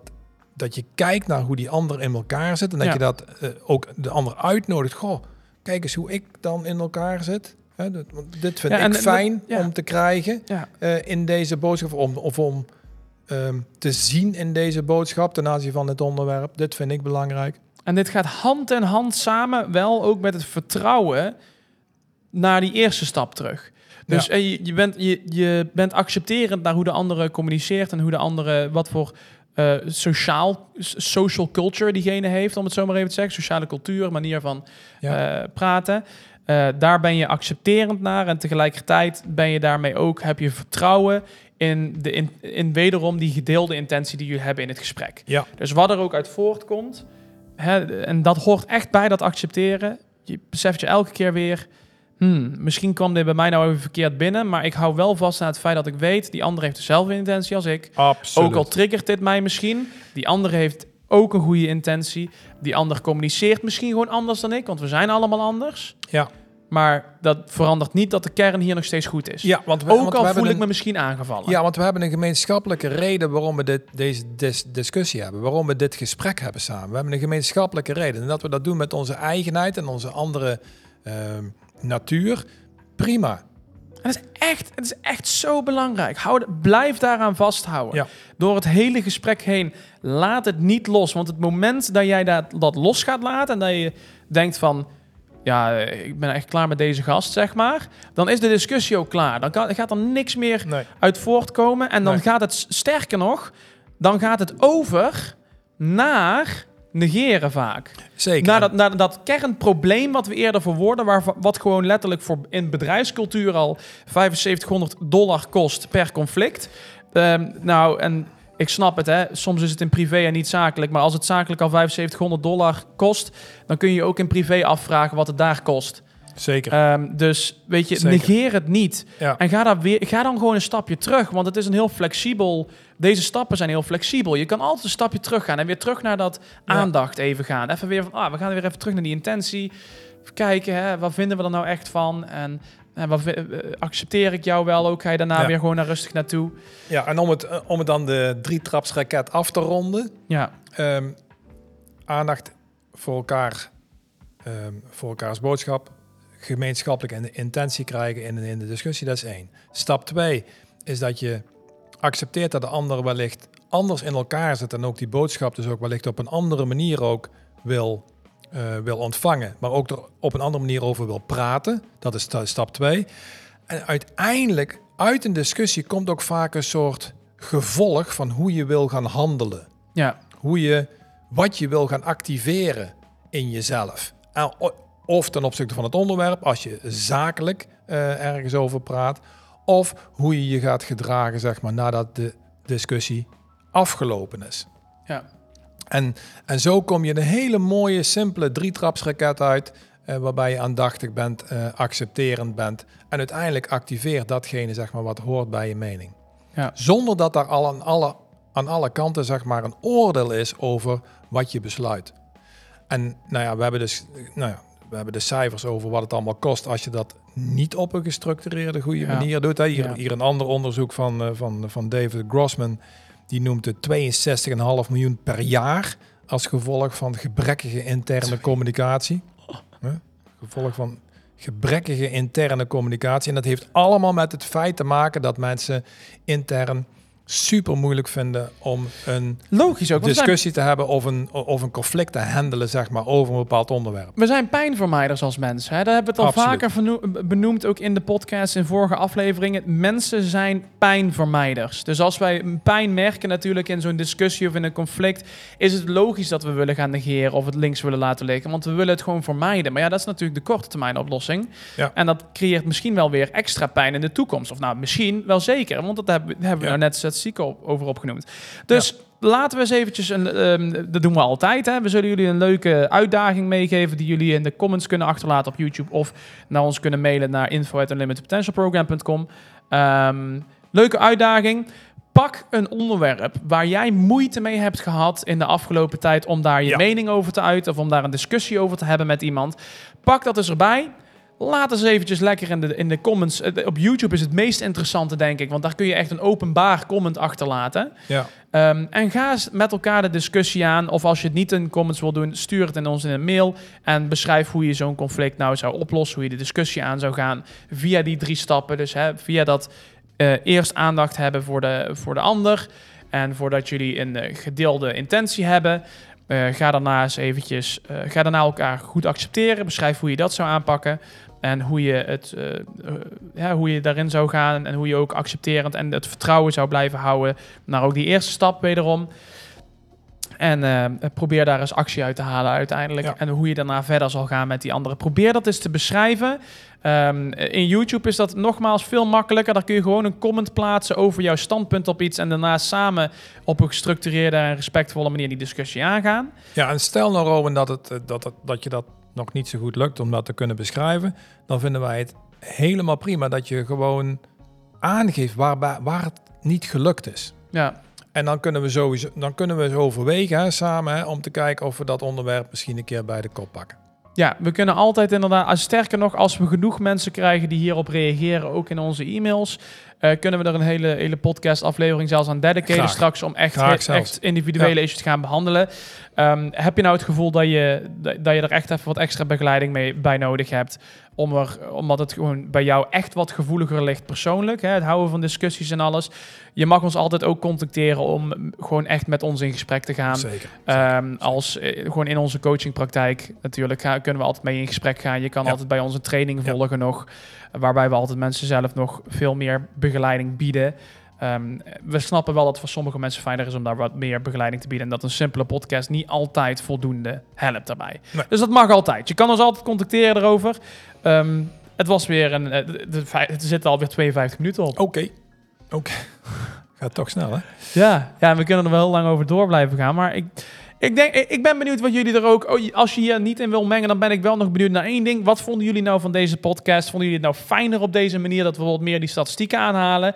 dat je kijkt naar hoe die ander in elkaar zit en dat Ja. je dat eh, ook de ander uitnodigt. Goh, kijk eens hoe ik dan in elkaar zit. Hè, want dit vind Ja, ik fijn ja. om te krijgen eh, in deze boodschap, om, of om ehm, te zien in deze boodschap ten aanzien van het onderwerp. Dit vind ik belangrijk. En dit gaat hand in hand samen wel ook met het vertrouwen naar die eerste stap terug. Dus Ja. eh, je, je, bent, je, je bent accepterend naar hoe de andere communiceert en hoe de andere, wat voor eh, sociaal, social culture diegene heeft, om het zo maar even te zeggen. Sociale cultuur, manier van Ja. eh, praten. Daar ben je accepterend naar en tegelijkertijd ben je daarmee ook, heb je vertrouwen in, de, in, in wederom die gedeelde intentie die jullie hebben in het gesprek. Ja. Dus wat er ook uit voortkomt, hè, en dat hoort echt bij dat accepteren. Je beseft je elke keer weer, hmm, misschien kwam dit bij mij nou even verkeerd binnen, maar ik hou wel vast aan het feit dat ik weet, die ander heeft dezelfde intentie als ik. Absoluut. Ook al triggert dit mij misschien, die andere heeft ook een goede intentie. Die ander communiceert misschien gewoon anders dan ik, want we zijn allemaal anders. Ja. Maar dat verandert niet dat de kern hier nog steeds goed is. Ja, want we, ook want al voel ik een- me misschien aangevallen. Ja, want we hebben een gemeenschappelijke reden waarom we dit, deze dis- discussie hebben. Waarom we dit gesprek hebben samen. We hebben een gemeenschappelijke reden. En dat we dat doen met onze eigenheid en onze andere ehm, natuur. Prima. En het is echt, het is echt zo belangrijk. Hou, de- blijf daaraan vasthouden. Ja. Door het hele gesprek heen. Laat het niet los. Want het moment dat jij dat, dat los gaat laten en dat je denkt van... Ja, ik ben echt klaar met deze gast, zeg maar. Dan is de discussie ook klaar. Dan kan, gaat er niks meer Nee. uit voortkomen. En dan Nee. gaat het, sterker nog, dan gaat het over naar negeren vaak. Zeker. Naar dat, naar dat kernprobleem wat we eerder verwoorden, waar, wat gewoon letterlijk voor in bedrijfscultuur al 7500 dollar kost per conflict. Ehm, nou, en ik snap het, hè. soms is het in privé en niet zakelijk, maar als het zakelijk al 7500 dollar kost, dan kun je ook in privé afvragen wat het daar kost. Zeker. Ehm, dus weet je, Zeker. negeer het niet. ja. En ga, daar weer, ga dan gewoon een stapje terug. Want het is een heel flexibel. Deze stappen zijn heel flexibel. Je kan altijd een stapje terug gaan en weer terug naar dat aandacht even gaan. Even weer van, ah, we gaan weer even terug naar die intentie. Even kijken, hè, wat vinden we er nou echt van? En, en wat, eh, accepteer ik jou wel ook? Ga je daarna Ja. weer gewoon naar rustig naartoe? ja, en om het, eh, om het dan de drietrapsraket af te ronden. Ja, Ehm, aandacht voor elkaar, ehm, voor elkaars boodschap, gemeenschappelijke in- intentie krijgen in, in de discussie, dat is één. Stap twee is dat je accepteert dat de ander wellicht anders in elkaar zit en ook die boodschap dus ook wellicht op een andere manier ook wil, eh, wil ontvangen, maar ook er op een andere manier over wil praten. Dat is sta- stap twee. En uiteindelijk, uit een discussie komt ook vaak een soort gevolg van hoe je wil gaan handelen ja, hoe je wat je wil gaan activeren in jezelf. Of ten opzichte van het onderwerp, als je zakelijk eh, ergens over praat. Of hoe je je gaat gedragen, zeg maar, nadat de discussie afgelopen is. ja. En, en zo kom je een hele mooie, simpele drietrapsraket uit. eh, waarbij je aandachtig bent, eh, accepterend bent. En uiteindelijk activeert datgene zeg maar, wat hoort bij je mening. Ja. Zonder dat daar al aan alle, aan alle kanten zeg maar, een oordeel is over wat je besluit. En nou ja, we hebben dus nou ja, we hebben de cijfers over wat het allemaal kost als je dat niet op een gestructureerde, goede Ja. manier doet. Hè. Hier, Ja. hier een ander onderzoek van, eh, van, van David Grossman. Die noemt het 62,5 miljoen per jaar als gevolg van gebrekkige interne communicatie. Huh? gevolg van gebrekkige interne communicatie. En dat heeft allemaal met het feit te maken dat mensen intern super moeilijk vinden om een Logisch ook. zijn- discussie te hebben of een, of een conflict te handelen, zeg maar, over een bepaald onderwerp. We zijn pijnvermijders als mensen. Hè? Daar hebben we het al Absoluut. vaker benoemd, ook in de podcast in vorige afleveringen. Mensen zijn pijnvermijders. Dus als wij pijn merken natuurlijk in zo'n discussie of in een conflict, is het logisch dat we willen gaan negeren of het links willen laten liggen. Want we willen het gewoon vermijden. Maar ja, dat is natuurlijk de korte termijn oplossing. Ja. En dat creëert misschien wel weer extra pijn in de toekomst. Of nou, misschien wel zeker. Want dat hebben, hebben we Ja. nou net statistieken op, over opgenoemd. Dus laten we eens eventjes, een, ehm, dat doen we altijd. Hè? We zullen jullie een leuke uitdaging meegeven die jullie in de comments kunnen achterlaten op YouTube of naar ons kunnen mailen naar info@unlimitedpotentialprogram.com. Ehm leuke uitdaging. Pak een onderwerp waar jij moeite mee hebt gehad in de afgelopen tijd om daar je Ja. mening over te uiten of om daar een discussie over te hebben met iemand. Pak dat eens erbij. Laat eens eventjes lekker in de, in de comments. Op YouTube is het meest interessante, denk ik. Want daar kun je echt een openbaar comment achterlaten. Ja, Ehm, en ga eens met elkaar de discussie aan. Of als je het niet in comments wil doen, stuur het in ons in een mail. En beschrijf hoe je zo'n conflict nou zou oplossen. Hoe je de discussie aan zou gaan. Via die drie stappen. Dus hè, via dat eh, eerst aandacht hebben voor de, voor de ander. En voordat jullie een eh, gedeelde intentie hebben. eh, ga daarna eens eventjes, ga daarna elkaar goed accepteren. Beschrijf hoe je dat zou aanpakken. En hoe je, het, eh, eh, ja, hoe je daarin zou gaan. En hoe je ook accepterend en het vertrouwen zou blijven houden naar ook die eerste stap wederom. En eh, probeer daar eens actie uit te halen uiteindelijk. Ja. En hoe je daarna verder zal gaan met die anderen. Probeer dat eens te beschrijven. Ehm, in YouTube is dat nogmaals veel makkelijker. Daar kun je gewoon een comment plaatsen over jouw standpunt op iets. En daarna samen op een gestructureerde en respectvolle manier die discussie aangaan. ja en stel nou, Rowan, dat, het, dat, het, dat je dat nog niet zo goed lukt om dat te kunnen beschrijven, dan vinden wij het helemaal prima dat je gewoon aangeeft waar, waar het niet gelukt is. Ja, En dan kunnen we sowieso dan kunnen we overwegen hè, samen hè, om te kijken of we dat onderwerp misschien een keer bij de kop pakken. Ja, we kunnen altijd inderdaad, sterker nog, als we genoeg mensen krijgen die hierop reageren, ook in onze e-mails, eh, kunnen we er een hele, hele podcast aflevering zelfs aan dedicaten Graag. straks om echt, echt individuele issues te gaan behandelen. Ehm, heb je nou het gevoel dat je, dat dat je er echt even wat extra begeleiding mee, bij nodig hebt, om er, omdat het gewoon bij jou echt wat gevoeliger ligt persoonlijk, hè, het houden van discussies en alles. Je mag ons altijd ook contacteren om gewoon echt met ons in gesprek te gaan. Zeker. Ehm, als eh, gewoon in onze coachingpraktijk natuurlijk kunnen we altijd mee in gesprek gaan. Je kan Ja. altijd bij onze training Ja. volgen nog, waarbij we altijd mensen zelf nog veel meer begeleiding bieden. Ehm, we snappen wel dat het voor sommige mensen fijner is om daar wat meer begeleiding te bieden en dat een simpele podcast niet altijd voldoende helpt daarbij. Nee. Dus dat mag altijd. Je kan ons altijd contacteren erover. Ehm, het was weer een. eh, het zit alweer 52 minuten op. Oké. Oké. Gaat toch snel, hè? Ja, ja, we kunnen er wel heel lang over door blijven gaan. Maar ik, ik, denk, ik ben benieuwd wat jullie er ook... Oh, als je hier niet in wil mengen, dan ben ik wel nog benieuwd naar één ding. Wat vonden jullie nou van deze podcast? Vonden jullie het nou fijner op deze manier... dat we wat meer die statistieken aanhalen?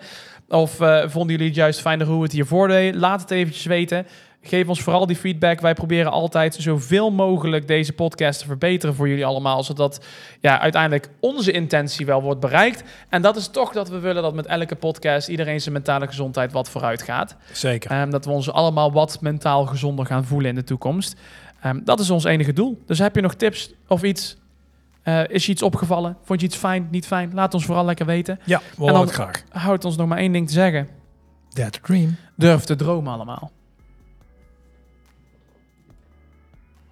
Of eh, vonden jullie het juist fijner hoe we het hiervoor deden? Laat het eventjes weten. Geef ons vooral die feedback. Wij proberen altijd zoveel mogelijk deze podcast te verbeteren voor jullie allemaal. Zodat ja, uiteindelijk onze intentie wel wordt bereikt. En dat is toch dat we willen dat met elke podcast iedereen zijn mentale gezondheid wat vooruit gaat. Zeker. Ehm, dat we ons allemaal wat mentaal gezonder gaan voelen in de toekomst. Ehm, dat is ons enige doel. Dus heb je nog tips of iets? Eh, is je iets opgevallen? Vond je iets fijn, niet fijn? Laat ons vooral lekker weten. Ja, we En horen het graag. Houd ons nog maar één ding te zeggen. That dream. Durf te dromen allemaal.